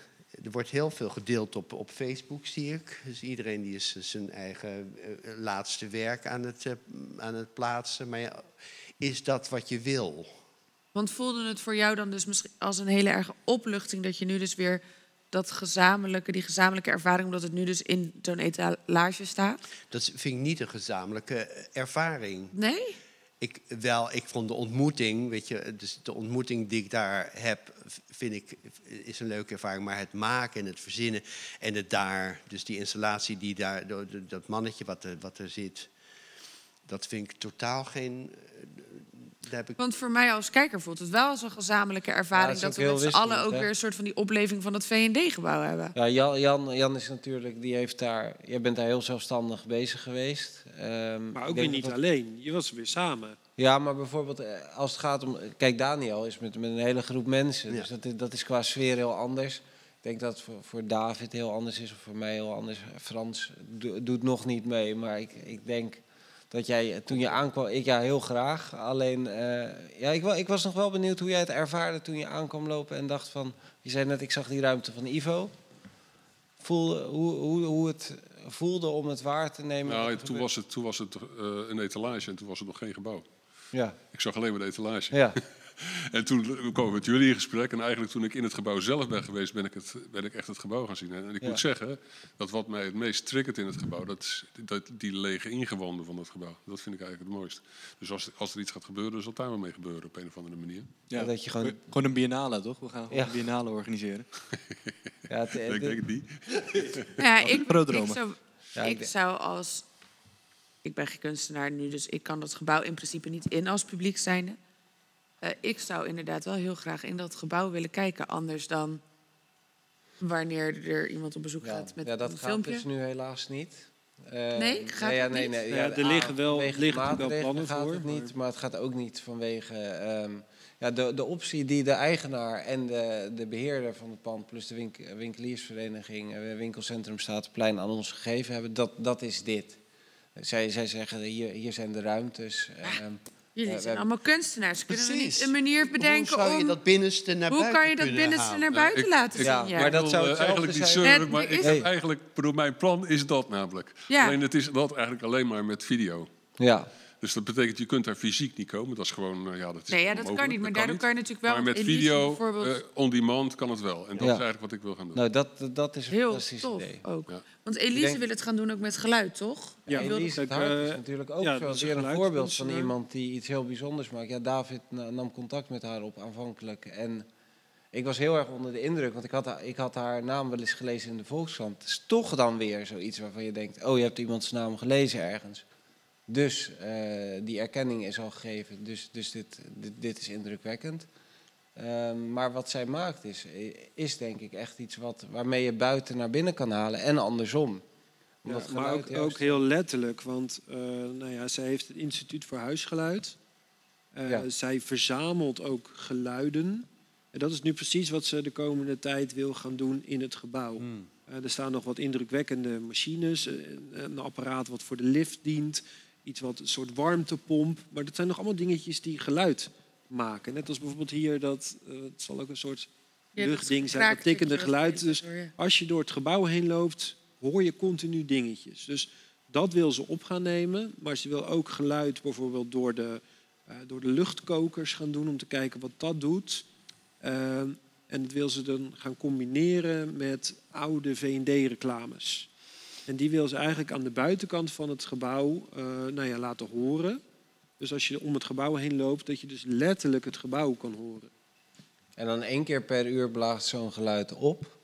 Er wordt heel veel gedeeld op, op Facebook, zie ik. Dus iedereen die is zijn eigen eh, laatste werk aan het, eh, aan het plaatsen. Maar ja, is dat wat je wil? Want voelde het voor jou dan dus misschien als een hele erge opluchting dat je nu dus weer dat gezamenlijke, die gezamenlijke ervaring, omdat het nu dus in zo'n etalage staat? Dat vind ik niet een gezamenlijke ervaring. Nee? Ik, wel, ik vond de ontmoeting, weet je, dus de ontmoeting die ik daar heb, vind ik, is een leuke ervaring. Maar het maken en het verzinnen en het daar, dus die installatie die daar, dat mannetje wat wat er zit, dat vind ik totaal geen. Heb ik... Want voor mij als kijker voelt het wel als een gezamenlijke ervaring. dat we met z'n allen ook weer een soort van die opleving van het VD-gebouw hebben. Ja, Jan, Jan, Jan, is natuurlijk, die heeft daar. Jij bent daar heel zelfstandig bezig geweest. Um, maar ook weer niet alleen. Je was weer samen. Ja, maar bijvoorbeeld eh, als het gaat om. Kijk, Daniel is met, met een hele groep mensen. Dus dat, dat is qua sfeer heel anders. Ik denk dat het voor, voor David heel anders is, of voor mij heel anders. Frans doet nog niet mee, maar ik, ik denk dat jij toen je aankwam, ik ja heel graag. Alleen, uh, ja, ik, ik, was nog wel benieuwd hoe jij het ervaarde toen je aankwam lopen en dacht van, je zei net, ik zag die ruimte van Ivo. Voelde, hoe, hoe, hoe het voelde om het waar te nemen? Nou, toen was het, toen was het uh, een etalage en toen was het nog geen gebouw. Ja. Ik zag alleen maar de etalage. Ja. En toen kwam ik met jullie in gesprek. En eigenlijk toen ik in het gebouw zelf ben geweest, ben ik, het, ben ik echt het gebouw gaan zien. En ik moet zeggen, dat wat mij het meest triggert in het gebouw, dat is dat, die lege ingewanden van het gebouw. Dat vind ik eigenlijk het mooiste. Dus als, als er iets gaat gebeuren, zal daar wel mee gebeuren op een of andere manier. Ja, dat je gewoon... Gewoon een biennale, toch? We gaan een biennale organiseren. ja, het, ik denk het niet. Ja, ik, ik, zou, ik zou als... Ik ben geen kunstenaar nu, dus ik kan dat gebouw in principe niet in als publiek zijnde. Uh, ik zou inderdaad wel heel graag in dat gebouw willen kijken. Anders dan wanneer er iemand op bezoek gaat met ja, dat een gaat filmpje. dus nu helaas niet. Uh, nee, gaat nee, ja, nee, nee, nee, ja, er liggen wel, liggen wel plannen gaat voor. Het niet, maar het gaat ook niet vanwege... Um, ja, de, de optie die de eigenaar en de, de beheerder van het pand... plus de wink, winkeliersvereniging, winkelcentrum Statenplein aan ons gegeven hebben... dat, dat is dit. Zij, zij zeggen, hier, hier zijn de ruimtes... Um, Jullie zijn allemaal kunstenaars. Kunnen we niet een manier bedenken hoe zou je dat binnenste naar hoe buiten kan je dat binnenste naar buiten laten zien? Ja. Maar dat zou eigenlijk niet zeuren, maar ik heb eigenlijk, bedoel, mijn plan is dat namelijk. Ja. Alleen het is dat eigenlijk alleen maar met video. Ja. Dus dat betekent, je kunt daar fysiek niet komen. Dat is gewoon, uh, ja, dat is Nee, ja, dat kan niet. Maar daardoor kan je natuurlijk wel... Maar met video, uh, on demand, kan het wel. En dat ja. is eigenlijk wat ik wil gaan doen. Nou, dat, dat is een Heel fantastisch tof idee. ook. Ja. Want Elise denk... wil het gaan doen ook met geluid, toch? Ja, Elise het Hart is natuurlijk ook ja, een voorbeeld van iemand die iets heel bijzonders maakt. Ja, David nam contact met haar op aanvankelijk. En ik was heel erg onder de indruk, want ik had, ik had haar naam wel eens gelezen in de Volkskrant. Het is toch dan weer zoiets waarvan je denkt, oh, je hebt iemands naam gelezen ergens. Dus uh, die erkenning is al gegeven, dus, dus dit, dit, dit is indrukwekkend. Uh, maar wat zij maakt is, is denk ik echt iets wat, waarmee je buiten naar binnen kan halen en andersom. Ja, maar ook, ook, heel letterlijk, want uh, nou ja, zij heeft het Instituut voor Huisgeluid. Ja. Zij verzamelt ook geluiden. En dat is nu precies wat ze de komende tijd wil gaan doen in het gebouw. Hmm. er staan nog wat indrukwekkende machines, een apparaat wat voor de lift dient iets wat een soort warmtepomp. Maar dat zijn nog allemaal dingetjes die geluid maken. Net als bijvoorbeeld hier, dat, uh, het zal ook een soort luchtding zijn, dat tikkende geluid. Dus als je door het gebouw heen loopt, hoor je continu dingetjes. Dus dat wil ze op gaan nemen. Maar ze wil ook geluid bijvoorbeeld door de, uh, door de luchtkokers gaan doen om te kijken wat dat doet. Uh, en dat wil ze dan gaan combineren met oude V&D-reclames. En die wil ze eigenlijk aan de buitenkant van het gebouw uh, nou ja, laten horen. Dus als je om het gebouw heen loopt, dat je dus letterlijk het gebouw kan horen. En dan één keer per uur blaast zo'n geluid op,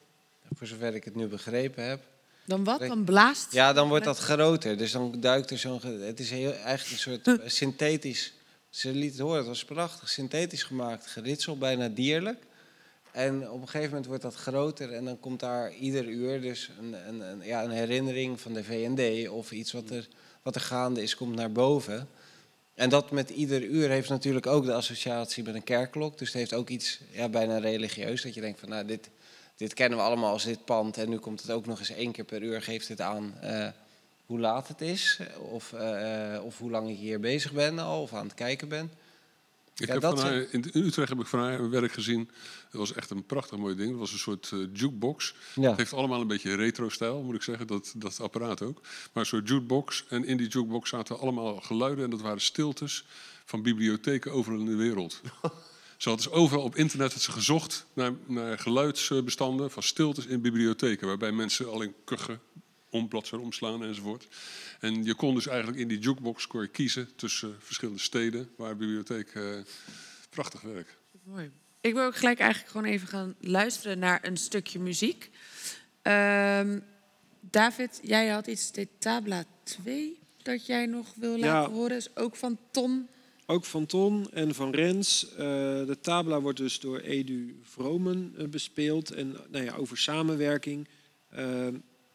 voor zover ik het nu begrepen heb. Dan wat? Dan blaast? Ja, dan wordt dat groter. Dus dan duikt er zo'n... Het is heel, eigenlijk een soort synthetisch... Ze liet het horen, het was prachtig. Synthetisch gemaakt geritsel, bijna dierlijk. En op een gegeven moment wordt dat groter en dan komt daar ieder uur dus een, een, een, ja, een herinnering van de VND of iets wat er, wat er gaande is, komt naar boven. En dat met ieder uur heeft natuurlijk ook de associatie met een kerkklok. Dus het heeft ook iets ja, bijna religieus. Dat je denkt van nou, dit, dit kennen we allemaal als dit pand. En nu komt het ook nog eens één keer per uur, geeft het aan eh, hoe laat het is. Of, eh, of hoe lang ik hier bezig ben al, of aan het kijken ben. Ik Ja, heb dat van zijn- haar, in in Utrecht heb ik van haar een werk gezien. Dat was echt een prachtig mooi ding. Dat was een soort eh, jukebox. Ja. Het heeft allemaal een beetje retro-stijl, moet ik zeggen, dat, dat apparaat ook. Maar een soort jukebox. En in die jukebox zaten allemaal geluiden. En dat waren stiltes van bibliotheken overal in de wereld. Ze had dus overal op internet had ze gezocht naar, naar geluidsbestanden van stiltes in bibliotheken. Waarbij mensen alleen kuchen, ombladzijden omslaan enzovoort. En je kon dus eigenlijk in die jukebox kon je kiezen tussen verschillende steden waar bibliotheek... eh, prachtig werk. Mooi. Ik wil ook gelijk eigenlijk gewoon even gaan luisteren naar een stukje muziek. Ehm, David, jij had iets, de Tabla 2, dat jij nog wil Ja. laten horen. Is ook van Ton. Ook van Ton en van Rens. Eh, de tabla wordt dus door Edu Vromen eh, bespeeld. En nou ja, over samenwerking, eh,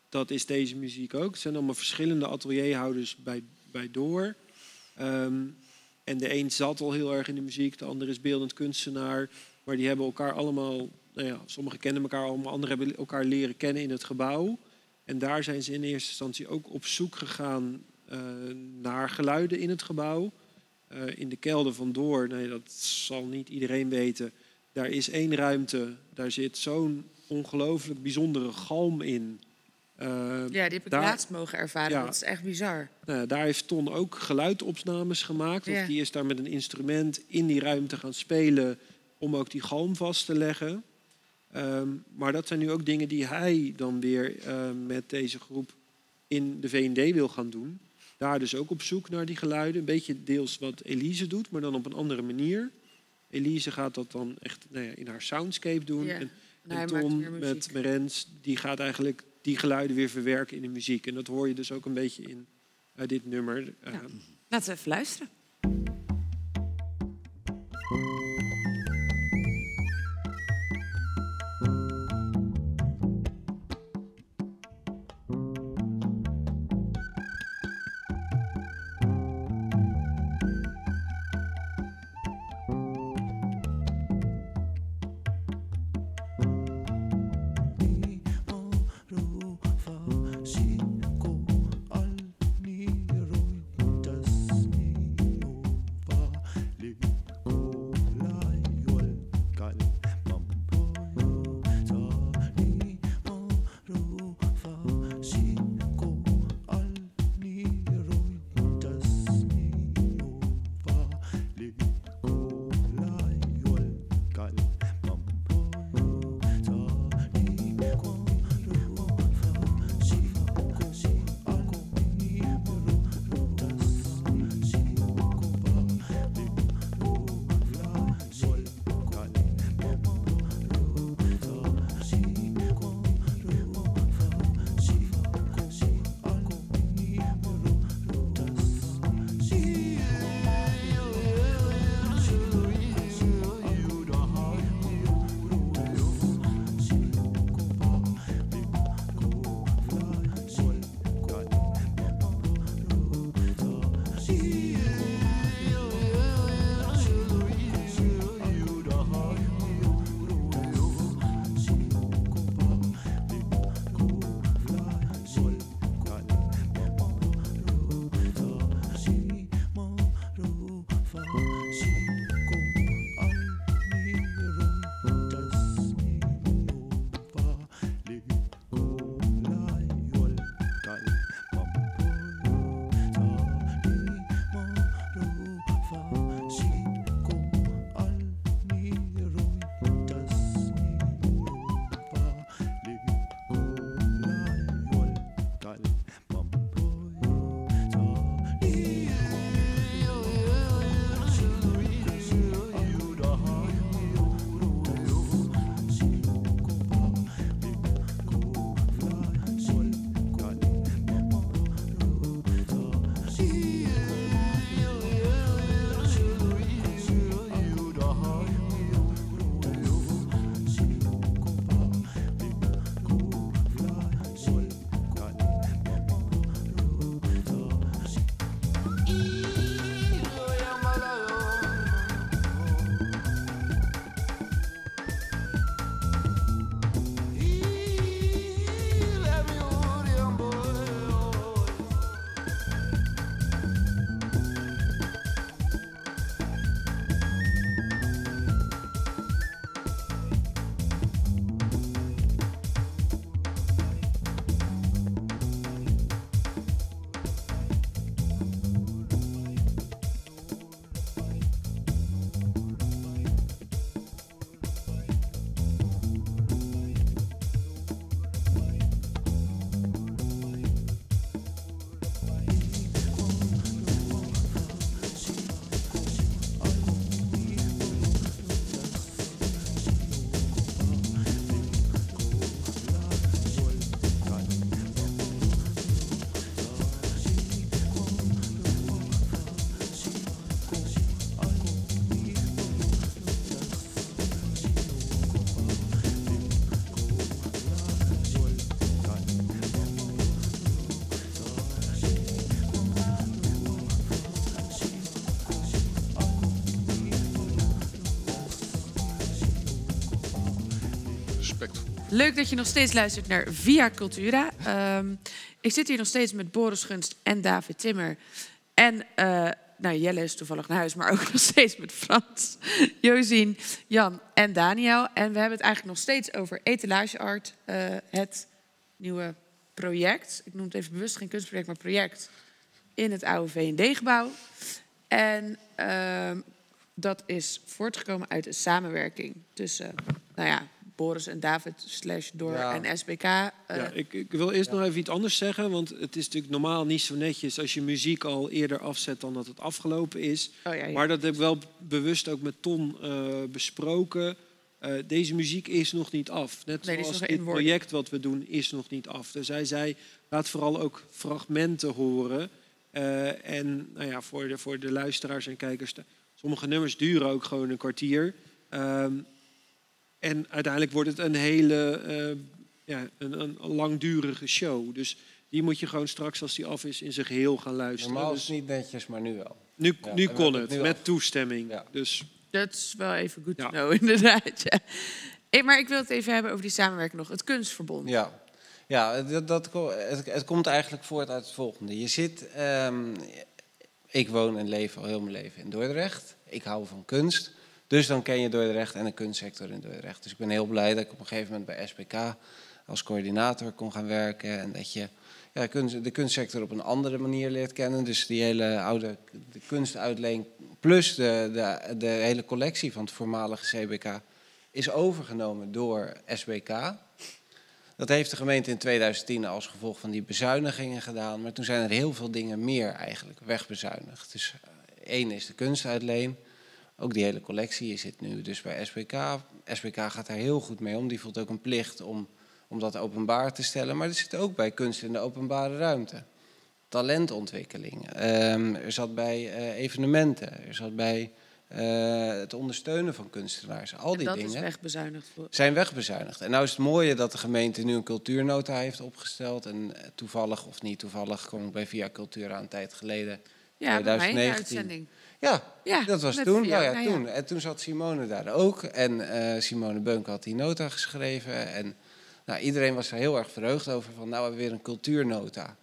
dat is deze muziek ook. Het zijn allemaal verschillende atelierhouders bij, bij Door. Ehm, en de een zat al heel erg in de muziek, de ander is beeldend kunstenaar. Maar die hebben elkaar allemaal, nou ja, sommigen kennen elkaar allemaal, anderen hebben elkaar leren kennen in het gebouw. En daar zijn ze in eerste instantie ook op zoek gegaan eh, naar geluiden in het gebouw. Eh, in de kelder van Door, nee, dat zal niet iedereen weten. Daar is één ruimte, daar zit zo'n ongelooflijk bijzondere galm in. Eh, Ja, die heb ik daar- laatst mogen ervaren. Ja. Dat is echt bizar. nou ja, daar heeft Ton ook geluidopnames gemaakt. Of die is daar met een instrument in die ruimte gaan spelen om ook die galm vast te leggen. Ehm, maar dat zijn nu ook dingen die hij dan weer eh, met deze groep in de V&D wil gaan doen. Daar dus ook op zoek naar die geluiden. Een beetje deels wat Elise doet, maar dan op een andere manier. Elise gaat dat dan echt nou ja, in haar soundscape doen. Ja. En, En weer met. Merens, die gaat eigenlijk die geluiden weer verwerken in de muziek. En dat hoor je dus ook een beetje in eh, dit nummer. Eh. Laten we even luisteren. Leuk dat je nog steeds luistert naar Via Cultura. Ehm, ik zit hier nog steeds met Boris Gunst en David Timmer. En eh, nou, Jelle is toevallig naar huis, maar ook nog steeds met Frans, Josien, Jan en Daniel. En we hebben het eigenlijk nog steeds over etalageart, eh, het nieuwe project. Ik noem het even bewust geen kunstproject, maar project in het oude V&D-gebouw. En ehm, dat is voortgekomen uit een samenwerking tussen, nou ja, Boris en David slash Door Ja. en SBK. eh, Ja, ik, ik wil eerst nog even iets anders zeggen. Want het is natuurlijk normaal niet zo netjes als je muziek al eerder afzet dan dat het afgelopen is. oh ja, ja. Maar dat heb ik wel bewust ook met Ton eh, besproken. Eh, deze muziek is nog niet af. Net Nee, zoals dit project wat we doen is nog niet af. Dus hij zei, laat vooral ook fragmenten horen. Eh, en nou ja, voor, de, voor de luisteraars en kijkers, sommige nummers duren ook gewoon een kwartier. Ehm, en uiteindelijk wordt het een hele eh, ja, een, een langdurige show. Dus die moet je gewoon straks, als die af is, in zijn geheel gaan luisteren. Normaal is Dus het niet netjes, maar nu wel. nu, Ja, nu kon het, het nu met af. toestemming. Ja. Dus Dat is wel even goed Ja. to know, inderdaad. Ja. Eh, Maar ik wil het even hebben over die samenwerking nog. Het kunstverbond. Ja, ja dat, dat, het, het komt eigenlijk voort uit het volgende. Je zit, ehm, ik woon en leef al heel mijn leven in Dordrecht. Ik hou van kunst. Dus dan ken je Dordrecht en de kunstsector in Dordrecht. Dus ik ben heel blij dat ik op een gegeven moment bij SPK als coördinator kon gaan werken. En dat je ja, de kunstsector op een andere manier leert kennen. Dus die hele oude de kunstuitleen plus de, de, de hele collectie van het voormalige CBK is overgenomen door SBK. Dat heeft de gemeente in 2010 als gevolg van die bezuinigingen gedaan. Maar toen zijn er heel veel dingen meer eigenlijk wegbezuinigd. Dus eh, één is de kunstuitleen. Ook die hele collectie zit nu dus bij SBK. SBK gaat daar heel goed mee om. Die voelt ook een plicht om, om dat openbaar te stellen. Maar er zit ook bij kunst in de openbare ruimte. Talentontwikkeling. Ehm, er zat bij eh, evenementen. Er zat bij eh, het ondersteunen van kunstenaars. Al En die dat dingen is wegbezuinigd. Voor... zijn wegbezuinigd. En nou is het mooie dat de gemeente nu een cultuurnota heeft opgesteld. En eh, toevallig of niet toevallig kwam ik bij Via Cultura een tijd geleden. Ja, bij mij in de 2019. uitzending. Ja, Ja, dat was toen. Nou ja, nou ja. toen. En toen zat Simone daar ook. En eh, Simone Beunk had die nota geschreven. En nou, iedereen was er heel erg verheugd over. Van nou, we hebben weer een cultuurnota.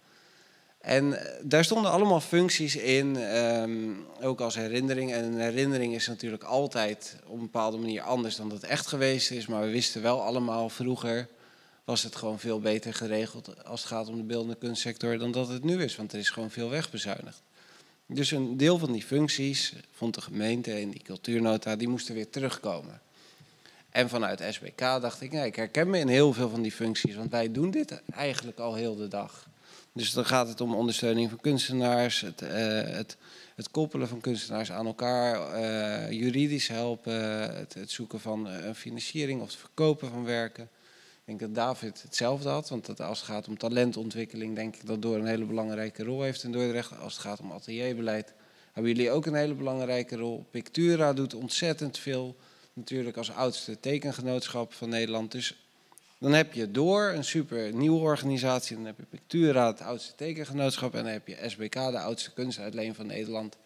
En eh, daar stonden allemaal functies in, ehm, ook als herinnering. En een herinnering is natuurlijk altijd op een bepaalde manier anders dan dat het echt geweest is. Maar we wisten wel allemaal vroeger was het gewoon veel beter geregeld als het gaat om de beeldende kunstsector dan dat het nu is. Want er is gewoon veel wegbezuinigd. Dus een deel van die functies vond de gemeente in die cultuurnota, die moesten weer terugkomen. En vanuit SBK dacht ik, nee, ik herken me in heel veel van die functies, want wij doen dit eigenlijk al heel de dag. Dus dan gaat het om ondersteuning van kunstenaars, het, eh, het, koppelen van kunstenaars aan elkaar, eh, juridisch helpen, het, het zoeken van eh, een financiering of het verkopen van werken. Denk dat David hetzelfde had, want als het gaat om talentontwikkeling, denk ik dat Door een hele belangrijke rol heeft in Dordrecht. Als het gaat om atelierbeleid, hebben jullie ook een hele belangrijke rol. Pictura doet ontzettend veel, natuurlijk als oudste tekengenootschap van Nederland. Dus dan heb je Door, een super nieuwe organisatie, dan heb je Pictura, het oudste tekengenootschap, en dan heb je SBK, de oudste kunstuitleen van Nederland.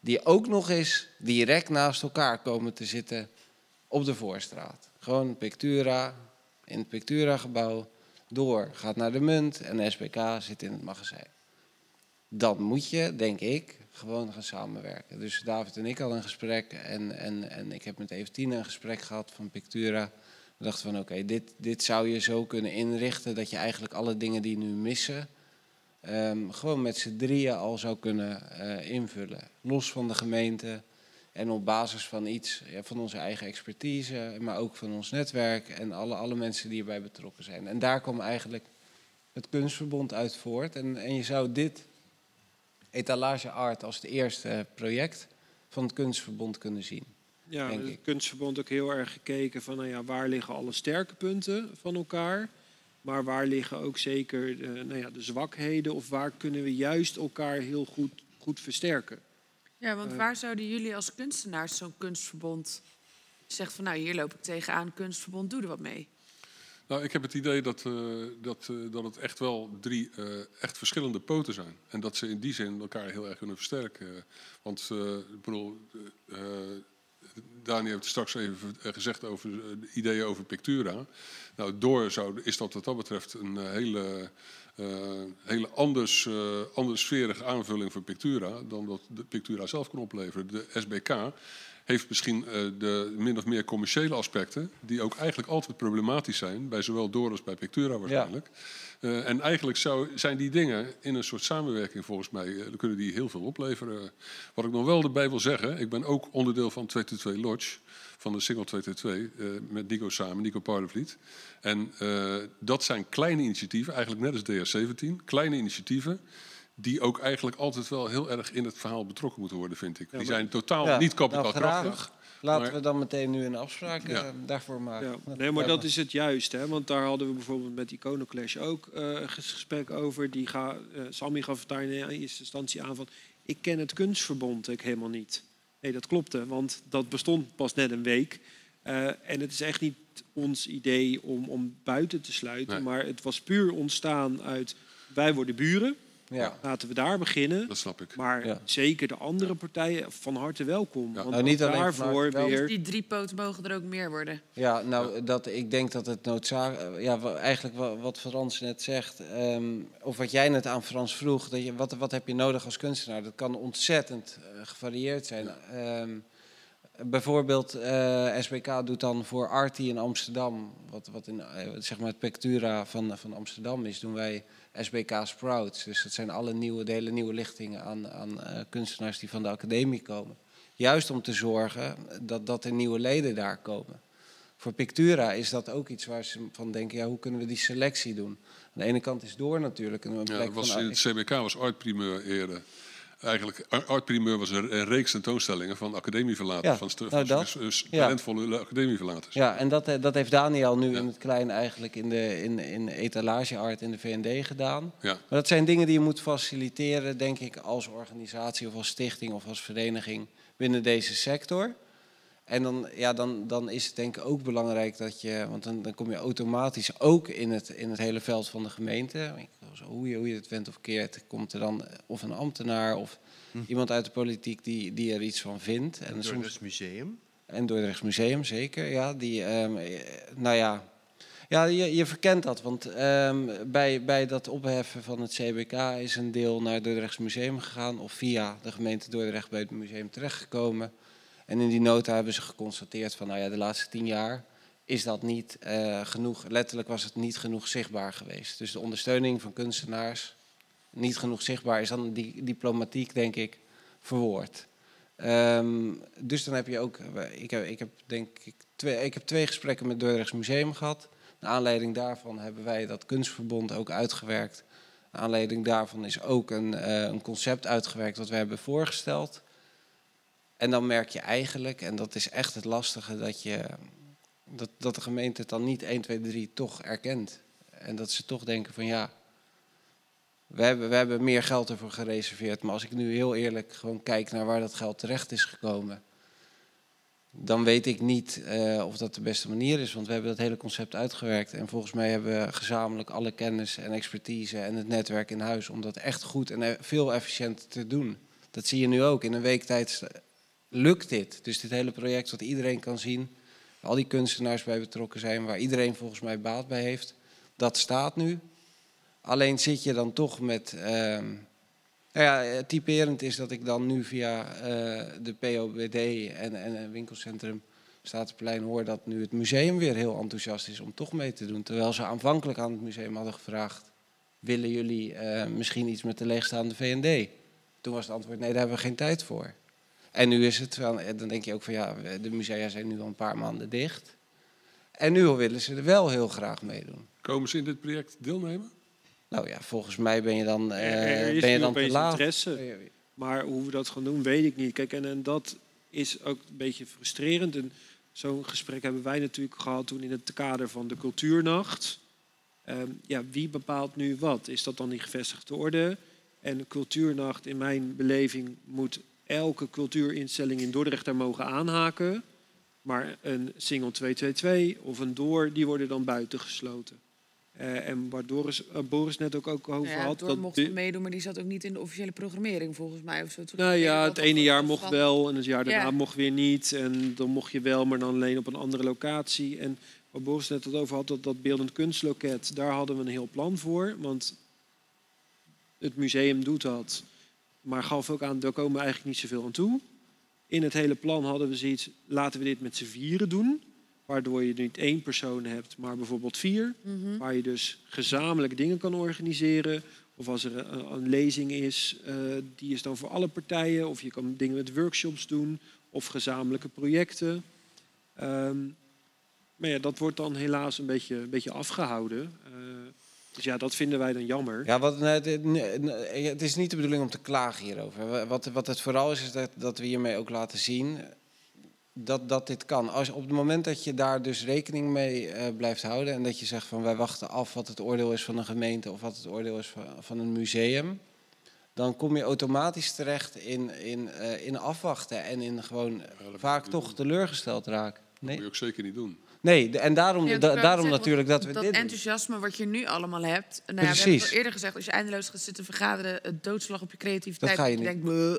Die ook nog eens direct naast elkaar komen te zitten op de Voorstraat. Gewoon Pictura, in het Pictura-gebouw. Door gaat naar de munt en SBK zit in het magazijn. Dan moet je, denk ik, gewoon gaan samenwerken. Dus David en ik hadden een gesprek en, en, en ik heb met Eventine een gesprek gehad van Pictura. We dachten van oké, dit, dit zou je zo kunnen inrichten dat je eigenlijk alle dingen die nu missen, ehm, gewoon met z'n drieën al zou kunnen eh, invullen. Los van de gemeente en op basis van iets, ja, van onze eigen expertise, maar ook van ons netwerk en alle, alle mensen die erbij betrokken zijn. En daar kwam eigenlijk het kunstverbond uit voort. En, en je zou dit etalage art als het eerste project van het kunstverbond kunnen zien. Ja, denk het ik. kunstverbond ook heel erg gekeken van nou ja, waar liggen alle sterke punten van elkaar. Maar waar liggen ook zeker de, nou ja, de zwakheden of waar kunnen we juist elkaar heel goed, goed versterken. Ja, want Eh. waar zouden jullie als kunstenaars zo'n kunstverbond zeggen van nou hier loop ik tegenaan, kunstverbond, doe er wat mee. Nou, ik heb het idee dat, eh, dat, eh, dat het echt wel drie echt verschillende poten zijn. En dat ze in die zin elkaar heel erg kunnen versterken. Want ik bedoel, Daniel heeft het straks even gezegd over de ideeën over Pictura. Nou, door zou, is dat wat dat betreft een hele, hele anders, uh, anders sferige aanvulling voor Pictura dan dat de Pictura zelf kan opleveren. De SBK heeft misschien uh, de min of meer commerciële aspecten, die ook eigenlijk altijd problematisch zijn, bij zowel Door als bij Pictura waarschijnlijk. Ja. Uh, en eigenlijk zou, zijn die dingen in een soort samenwerking volgens mij, uh, kunnen die heel veel opleveren. Wat ik nog wel erbij wil zeggen, ik ben ook onderdeel van 222 Lodge, van de single 222, uh, met Nico samen, Nico Paardenvliet. En dat zijn kleine initiatieven, eigenlijk net als DR17, kleine initiatieven die ook eigenlijk altijd wel heel erg in het verhaal betrokken moeten worden, vind ik. Die zijn totaal Ja, niet kapitaalkrachtig. nou, Laten maar- we dan meteen nu een afspraak Ja. eh, daarvoor maken. Ja. Nee, maar dat is het juist. Hè? Want daar hadden we bijvoorbeeld met Iconoclash ook eh, een ges- gesprek over. Die ga, eh, Sammy gaf het daar in eerste instantie aan van... ik ken het kunstverbond ik helemaal niet. Nee, dat klopte, want dat bestond pas net een week. Eh, en het is echt niet ons idee om, om buiten te sluiten. Nee. Maar het was puur ontstaan uit... wij worden buren, Ja. laten we daar beginnen. Dat snap ik. Maar Ja. zeker de andere partijen van harte welkom. Ja. Want Nou, niet alleen daarvoor welkom. weer... Die drie poten mogen er ook meer worden. Ja, nou, Dat, ik denk dat het noodzakelijk... Ja, wa- eigenlijk wa- wat Frans net zegt, ehm, of wat jij net aan Frans vroeg... Dat je, wat, wat heb je nodig als kunstenaar? Dat kan ontzettend eh, gevarieerd zijn. Ehm, bijvoorbeeld, eh, SBK doet dan voor Arti in Amsterdam... wat, wat in, eh, zeg maar het Pectura van, van Amsterdam is, doen wij SBK Sprouts. Dus dat zijn alle nieuwe, de hele nieuwe lichtingen aan, aan eh, kunstenaars die van de academie komen. Juist om te zorgen dat, dat er nieuwe leden daar komen. Voor Pictura is dat ook iets waar ze van denken, ja, hoe kunnen we die selectie doen? Aan de ene kant is door natuurlijk een Ja, was in het CBK was Art Primeur eerder. Eigenlijk, Ar- Art Primeur was een, reeks tentoonstellingen van academieverlaters. Ja, van, stu- nou van dat. s- s- Ja. talentvolle academieverlaters. Ja, en dat, eh, dat heeft Daniel nu Ja. in het klein eigenlijk in, de, in, in etalageart in de VND gedaan. Ja. Maar dat zijn dingen die je moet faciliteren, denk ik, als organisatie of als stichting of als vereniging binnen deze sector. En dan, ja, dan, dan is het denk ik ook belangrijk dat je, want dan, dan kom je automatisch ook in het, in het hele veld van de gemeente. Hoe je, hoe je het went of keert, komt er dan of een ambtenaar of iemand uit de politiek die, die er iets van vindt. En Door soms het museum. en Dordrechts Museum, zeker. Ja, die, ehm, eh, nou ja, ja je, je verkent dat. Want ehm, bij, bij dat opheffen van het CBK is een deel naar het Dordrechts Museum gegaan. Of via de gemeente Dordrecht bij het museum terechtgekomen. En in die nota hebben ze geconstateerd van, nou ja, de laatste tien jaar is dat niet eh, genoeg. Letterlijk was het niet genoeg zichtbaar geweest. Dus de ondersteuning van kunstenaars niet genoeg zichtbaar is dan die diplomatiek, denk ik, verwoord. Ehm, dus dan heb je ook, ik heb, ik heb denk ik twee, ik heb twee gesprekken met Dordrechts Museum gehad. Naar aanleiding daarvan hebben wij dat kunstverbond ook uitgewerkt. Naar aanleiding daarvan is ook een, eh, een concept uitgewerkt wat wij hebben voorgesteld. En dan merk je eigenlijk, en dat is echt het lastige, dat, je, dat, dat de gemeente het dan niet 1, 2, 3 toch erkent. En dat ze toch denken van ja, we hebben, we hebben meer geld ervoor gereserveerd. Maar als ik nu heel eerlijk gewoon kijk naar waar dat geld terecht is gekomen. Dan weet ik niet eh, of dat de beste manier is. Want we hebben dat hele concept uitgewerkt. En volgens mij hebben we gezamenlijk alle kennis en expertise en het netwerk in huis. Om dat echt goed en e- veel efficiënter te doen. Dat zie je nu ook. In een week tijd lukt dit. Dus dit hele project wat iedereen kan zien. Al die kunstenaars bij betrokken zijn. Waar iedereen volgens mij baat bij heeft. Dat staat nu. Alleen zit je dan toch met. ehm, nou ja, eh, typerend is dat ik dan nu via eh, de POBD en, en een winkelcentrum Statenplein hoor dat nu het museum weer heel enthousiast is om toch mee te doen. Terwijl ze aanvankelijk aan het museum hadden gevraagd: willen jullie eh, misschien iets met de leegstaande VND? Toen was het antwoord: nee, daar hebben we geen tijd voor. En nu is het wel, eh, dan denk je ook van ja, de musea zijn nu al een paar maanden dicht. En nu willen ze er wel heel graag meedoen. Komen ze in dit project deelnemen? Nou ja, volgens mij ben je dan, Er- is ben je dan te laat. interesse. Maar hoe we dat gaan doen, weet ik niet. Kijk, en, en dat is ook een beetje frustrerend. En zo'n gesprek hebben wij natuurlijk gehad toen in het kader van de cultuurnacht. Ehm, ja, wie bepaalt nu wat? Is dat dan die gevestigde orde? En cultuurnacht, in mijn beleving, moet elke cultuurinstelling in Dordrecht daar mogen aanhaken. Maar een single 222 of een door, die worden dan buitengesloten. Eh, en waar Doris, eh, Boris net ook, ook over Nou ja, had. Door dat mocht de- meedoen, maar die zat ook niet in de officiële programmering volgens mij. Of zo. Toen nou ja, dat het ene jaar van- mocht wel en het jaar daarna Ja. mocht weer niet. En dan mocht je wel, maar dan alleen op een andere locatie. En waar Boris net het over had, dat, dat beeldend kunstloket, daar hadden we een heel plan voor. Want het museum doet dat, maar gaf ook aan, daar komen we eigenlijk niet zoveel aan toe. In het hele plan hadden we zoiets, laten we dit met z'n vieren doen. Waardoor je niet één persoon hebt, maar bijvoorbeeld vier. Mhm. Waar je dus gezamenlijk dingen kan organiseren. Of als er een, een lezing is, eh, die is dan voor alle partijen. Of je kan dingen met workshops doen. Of gezamenlijke projecten. Ehm, maar ja, dat wordt dan helaas een beetje, een beetje afgehouden. Eh, dus ja, dat vinden wij dan jammer. Ja, wat, nee, nee, nee, het is niet de bedoeling om te klagen hierover. Wat, wat het vooral is, is dat, dat we hiermee ook laten zien dat, dat dit kan. Als, op het moment dat je daar dus rekening mee eh, blijft houden... en dat je zegt van wij wachten af wat het oordeel is van een gemeente... of wat het oordeel is van, van een museum... dan kom je automatisch terecht in, in, eh, in afwachten... en in gewoon vaak toch doen. teleurgesteld raken. Dat moet Nee, je ook zeker niet doen. Nee en daarom, da- ik daarom zeggen, natuurlijk dat we dat dit enthousiasme wat je nu allemaal hebt. Nou ja, we hebben Precies. het al eerder gezegd, als je eindeloos gaat zitten vergaderen, het doodslag op je creativiteit. Dat ga je niet. denkt, "Bleh."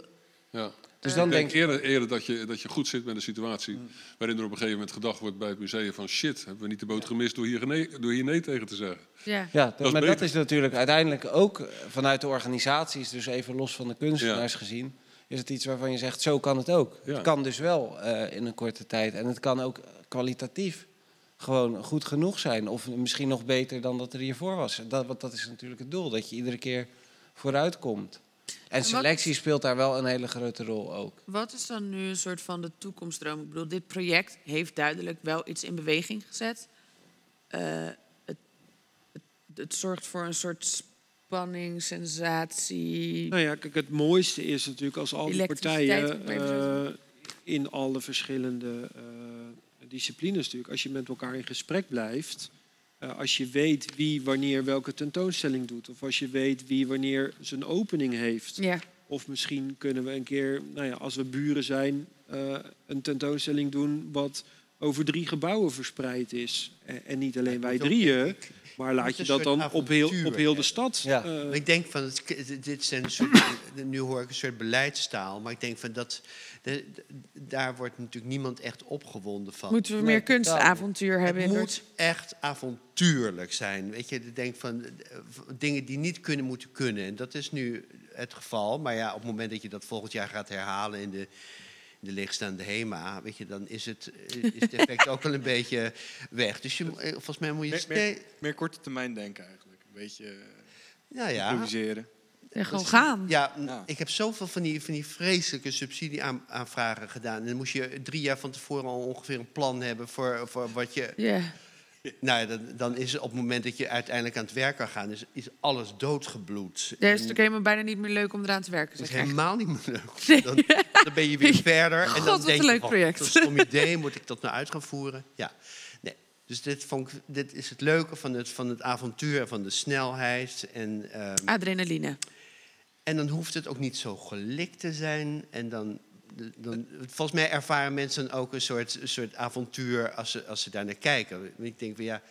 Ja. Dus Ik dan denk denk eerder, eerder dat, je, dat je goed zit met een situatie waarin er op een gegeven moment gedacht wordt bij het museum van shit, hebben we niet de boot gemist door hier, nee, door hier nee tegen te zeggen. ja. Ja, Dat maar dat is natuurlijk uiteindelijk ook eh, vanuit de organisaties, dus even los van de kunstenaars gezien, is het iets waarvan je zegt, zo kan het ook. Ja. Het kan dus wel eh, in een korte tijd en het kan ook kwalitatief gewoon goed genoeg zijn. Of misschien nog beter dan dat er hiervoor was. Dat, want dat is natuurlijk het doel, dat je iedere keer vooruit komt. En selectie speelt daar wel een hele grote rol ook. Wat is dan nu een soort van de toekomstdroom? Ik bedoel, dit project heeft duidelijk wel iets in beweging gezet. Eh, het, het, het zorgt voor een soort spanning, sensatie. Nou ja, kijk, het mooiste is natuurlijk als al die partijen eh, in alle verschillende eh, disciplines natuurlijk, als je met elkaar in gesprek blijft, eh, als je weet wie wanneer welke tentoonstelling doet, of als je weet wie wanneer zijn opening heeft, Ja, of misschien kunnen we een keer, nou ja, als we buren zijn, eh, een tentoonstelling doen wat over drie gebouwen verspreid is. En, en niet alleen wij drieën, maar laat je dat dan op heel, op heel de stad. Ja. eh, ik denk van, het, dit zijn een soort, nu hoor ik een soort beleidstaal, maar ik denk van dat, de- de- daar wordt natuurlijk niemand echt opgewonden van. moeten we Nee, meer niet. kunstavontuur hebben Het moet echt avontuurlijk zijn. Weet je, ik denk van dingen die niet kunnen, moeten kunnen. En dat is nu het geval. Maar ja, op het moment dat je dat volgend jaar gaat herhalen in de, de leegstaande HEMA, weet je, dan is het, eh, is het effect ook wel een beetje weg. Dus je, eh, volgens mij moet je Meer, meer, meer korte termijn denken eigenlijk. Een beetje eh, ja, ja. improviseren. En gewoon gaan. Ja, Ja. ik heb zoveel van die, van die vreselijke subsidieaanvragen gedaan. En dan moest je drie jaar van tevoren al ongeveer een plan hebben voor, voor wat je. Ja. Nou ja, dan, dan is het op het moment dat je uiteindelijk aan het werk kan gaan, is, is alles doodgebloed. Daar is het ook helemaal bijna niet meer leuk om eraan te werken. is Zeg ik. helemaal niet meer leuk. Dan, dan ben je weer verder. En God, dan wat denk een leuk project. Dat is een idee, moet ik dat nou uit gaan voeren? Ja. Nee. Dus dit, vond ik, dit is het leuke van het, van het avontuur, van de snelheid. En, ehm, Adrenaline. En dan hoeft het ook niet zo gelikt te zijn. En dan, dan, volgens mij ervaren mensen ook een soort, soort avontuur als ze, als ze daar naar kijken. Ik denk van ja,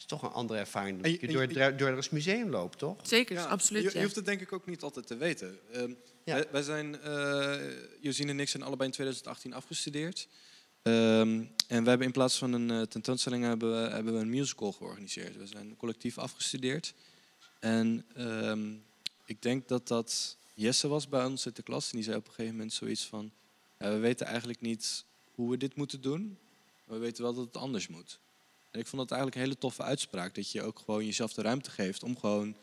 is toch een andere ervaring dan dat je- je door, door het museum loopt, toch? Zeker, Ja, absoluut. Je, hoeft het denk ik ook niet altijd te weten. Ehm, Ja. wij, wij zijn, eh Josine en ik zijn allebei in 2018 afgestudeerd. Ehm, en we hebben in plaats van een eh, tentoonstelling hebben we, hebben we een musical georganiseerd. We zijn collectief afgestudeerd. En ehm, ik denk dat dat Jesse was bij ons in de klas. En die zei op een gegeven moment zoiets van... ja, we weten eigenlijk niet hoe we dit moeten doen. Maar we weten wel dat het anders moet. En ik vond dat eigenlijk een hele toffe uitspraak. Dat je ook gewoon jezelf de ruimte geeft om gewoon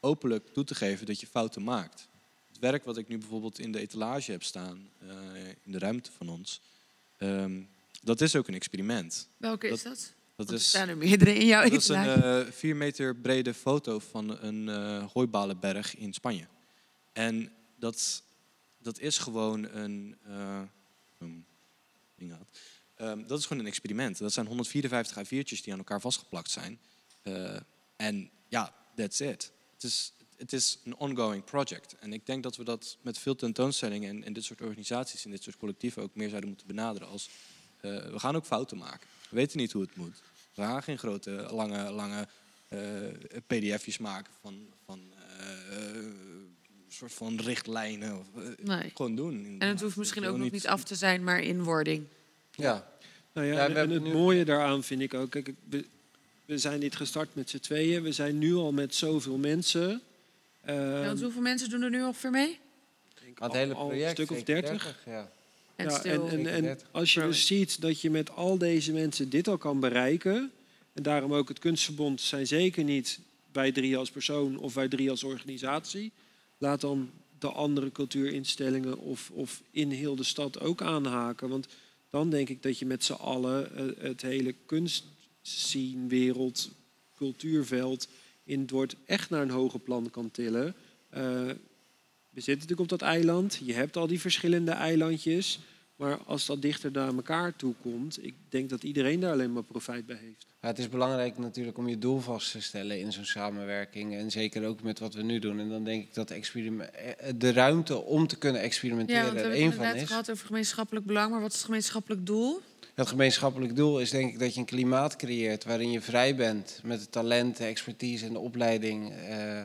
openlijk toe te geven dat je fouten maakt. Het werk wat ik nu bijvoorbeeld in de etalage heb staan, eh, in de ruimte van ons, ehm, dat is ook een experiment. Welke dat- is dat? Dat Want er is, staan er meerdere in jouw dat is een etalage. eh, vier meter brede foto van een eh hooibalenberg in Spanje. En dat, dat is gewoon een. eh, um. Ehm, dat is gewoon een experiment. Dat zijn 154 A4'tjes die aan elkaar vastgeplakt zijn. Eh, en ja, that's it. Het is, het is een ongoing project. En ik denk dat we dat met veel tentoonstellingen en, en dit soort organisaties en dit soort collectieven ook meer zouden moeten benaderen als eh, we gaan ook fouten maken. We weten niet hoe het moet. We gaan geen grote, lange, lange eh, pdf'jes maken van, van soort van richtlijnen. Of, Nee. Gewoon doen. En het hoeft misschien ook nog niet af te zijn, maar in wording. Ja. Nou ja, en, het nu- mooie daaraan vind ik ook, kijk, we, we zijn dit gestart met z'n tweeën. We zijn nu al met zoveel mensen. Ja, want hoeveel mensen doen er nu ongeveer mee? ik denk Maar het al- hele al project. een stuk of 30. ja. En ja, en, en, Zeker en 30. als je dus ziet dat je met al deze mensen dit al kan bereiken. En daarom ook het Kunstverbond zijn zeker niet wij drie als persoon of wij drie als organisatie. Laat dan de andere cultuurinstellingen of, of in heel de stad ook aanhaken. Want dan denk ik dat je met z'n allen eh, het hele kunstscene, wereld, cultuurveld in woord echt naar een hoger plan kan tillen. Eh, we zitten natuurlijk op dat eiland. Je hebt al die verschillende eilandjes. Maar als dat dichter naar elkaar toe komt, ik denk dat iedereen daar alleen maar profijt bij heeft. Ja, het is belangrijk natuurlijk om je doel vast te stellen in zo'n samenwerking. En zeker ook met wat we nu doen. En dan denk ik dat eh, de ruimte om te kunnen Ja, experimenteren want we er één het van net is. gehad over gemeenschappelijk belang, maar wat is het gemeenschappelijk doel? Het gemeenschappelijk doel is denk ik dat je een klimaat creëert waarin je vrij bent met het talent, de expertise en de opleiding. eh,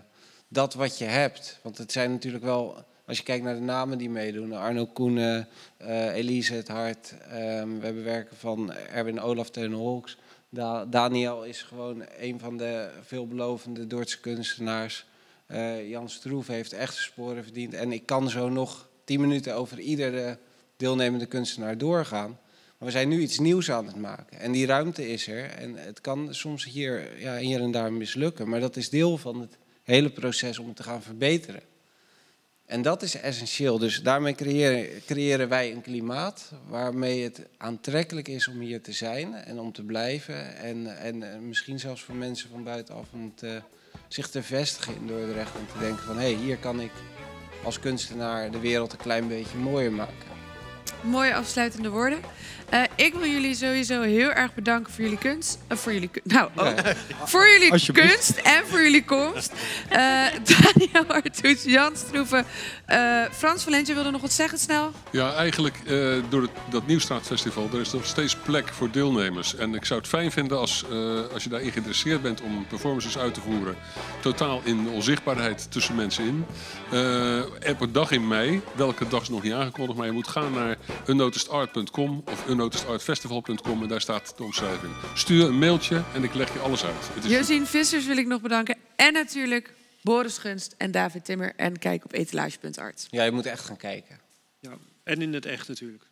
dat wat je hebt. Want het zijn natuurlijk wel, als je kijkt naar de namen die meedoen, Arno Koenen, eh, Elise het Hart. ehm, we hebben werken van Erwin Olaf Teunholks. Da Daniel is gewoon een van de veelbelovende Dordtse kunstenaars. Eh, Jan Stroef heeft echt sporen verdiend. En ik kan zo nog tien minuten over iedere deelnemende kunstenaar doorgaan. Maar we zijn nu iets nieuws aan het maken. En die ruimte is er. En het kan soms hier, ja, hier en daar mislukken. Maar dat is deel van het hele proces om het te gaan verbeteren. En dat is essentieel. Dus daarmee creëren, creëren wij een klimaat waarmee het aantrekkelijk is om hier te zijn en om te blijven. En, en eh, misschien zelfs voor mensen van buitenaf om te, zich te vestigen in Dordrecht. En te denken van hé, hey, hier kan ik als kunstenaar de wereld een klein beetje mooier maken. Mooie afsluitende woorden. Eh, ik wil jullie sowieso heel erg bedanken voor jullie kunst. eh, voor jullie, nou, oh, voor jullie kunst en voor jullie komst. Eh, Daniel Artoes, Jan Stroeven, eh, Frans Valentje wilde nog wat zeggen snel. Ja, eigenlijk eh, door het, dat Nieuwstraatfestival, er is nog steeds plek voor deelnemers. En ik zou het fijn vinden als, eh, als je daarin geïnteresseerd bent om performances uit te voeren. Totaal in de onzichtbaarheid tussen mensen in. Eh, op een dag in mei, welke dag is nog niet aangekondigd, maar je moet gaan naar unnoticedart.com of unnoticedartfestival.com en daar staat de omschrijving. Stuur een mailtje en ik leg je alles uit. Het is Josien Vissers wil ik nog bedanken. En natuurlijk Boris Gunst en David Timmer. En kijk op etalage.art. Ja, je moet echt gaan kijken. Ja. En in het echt natuurlijk.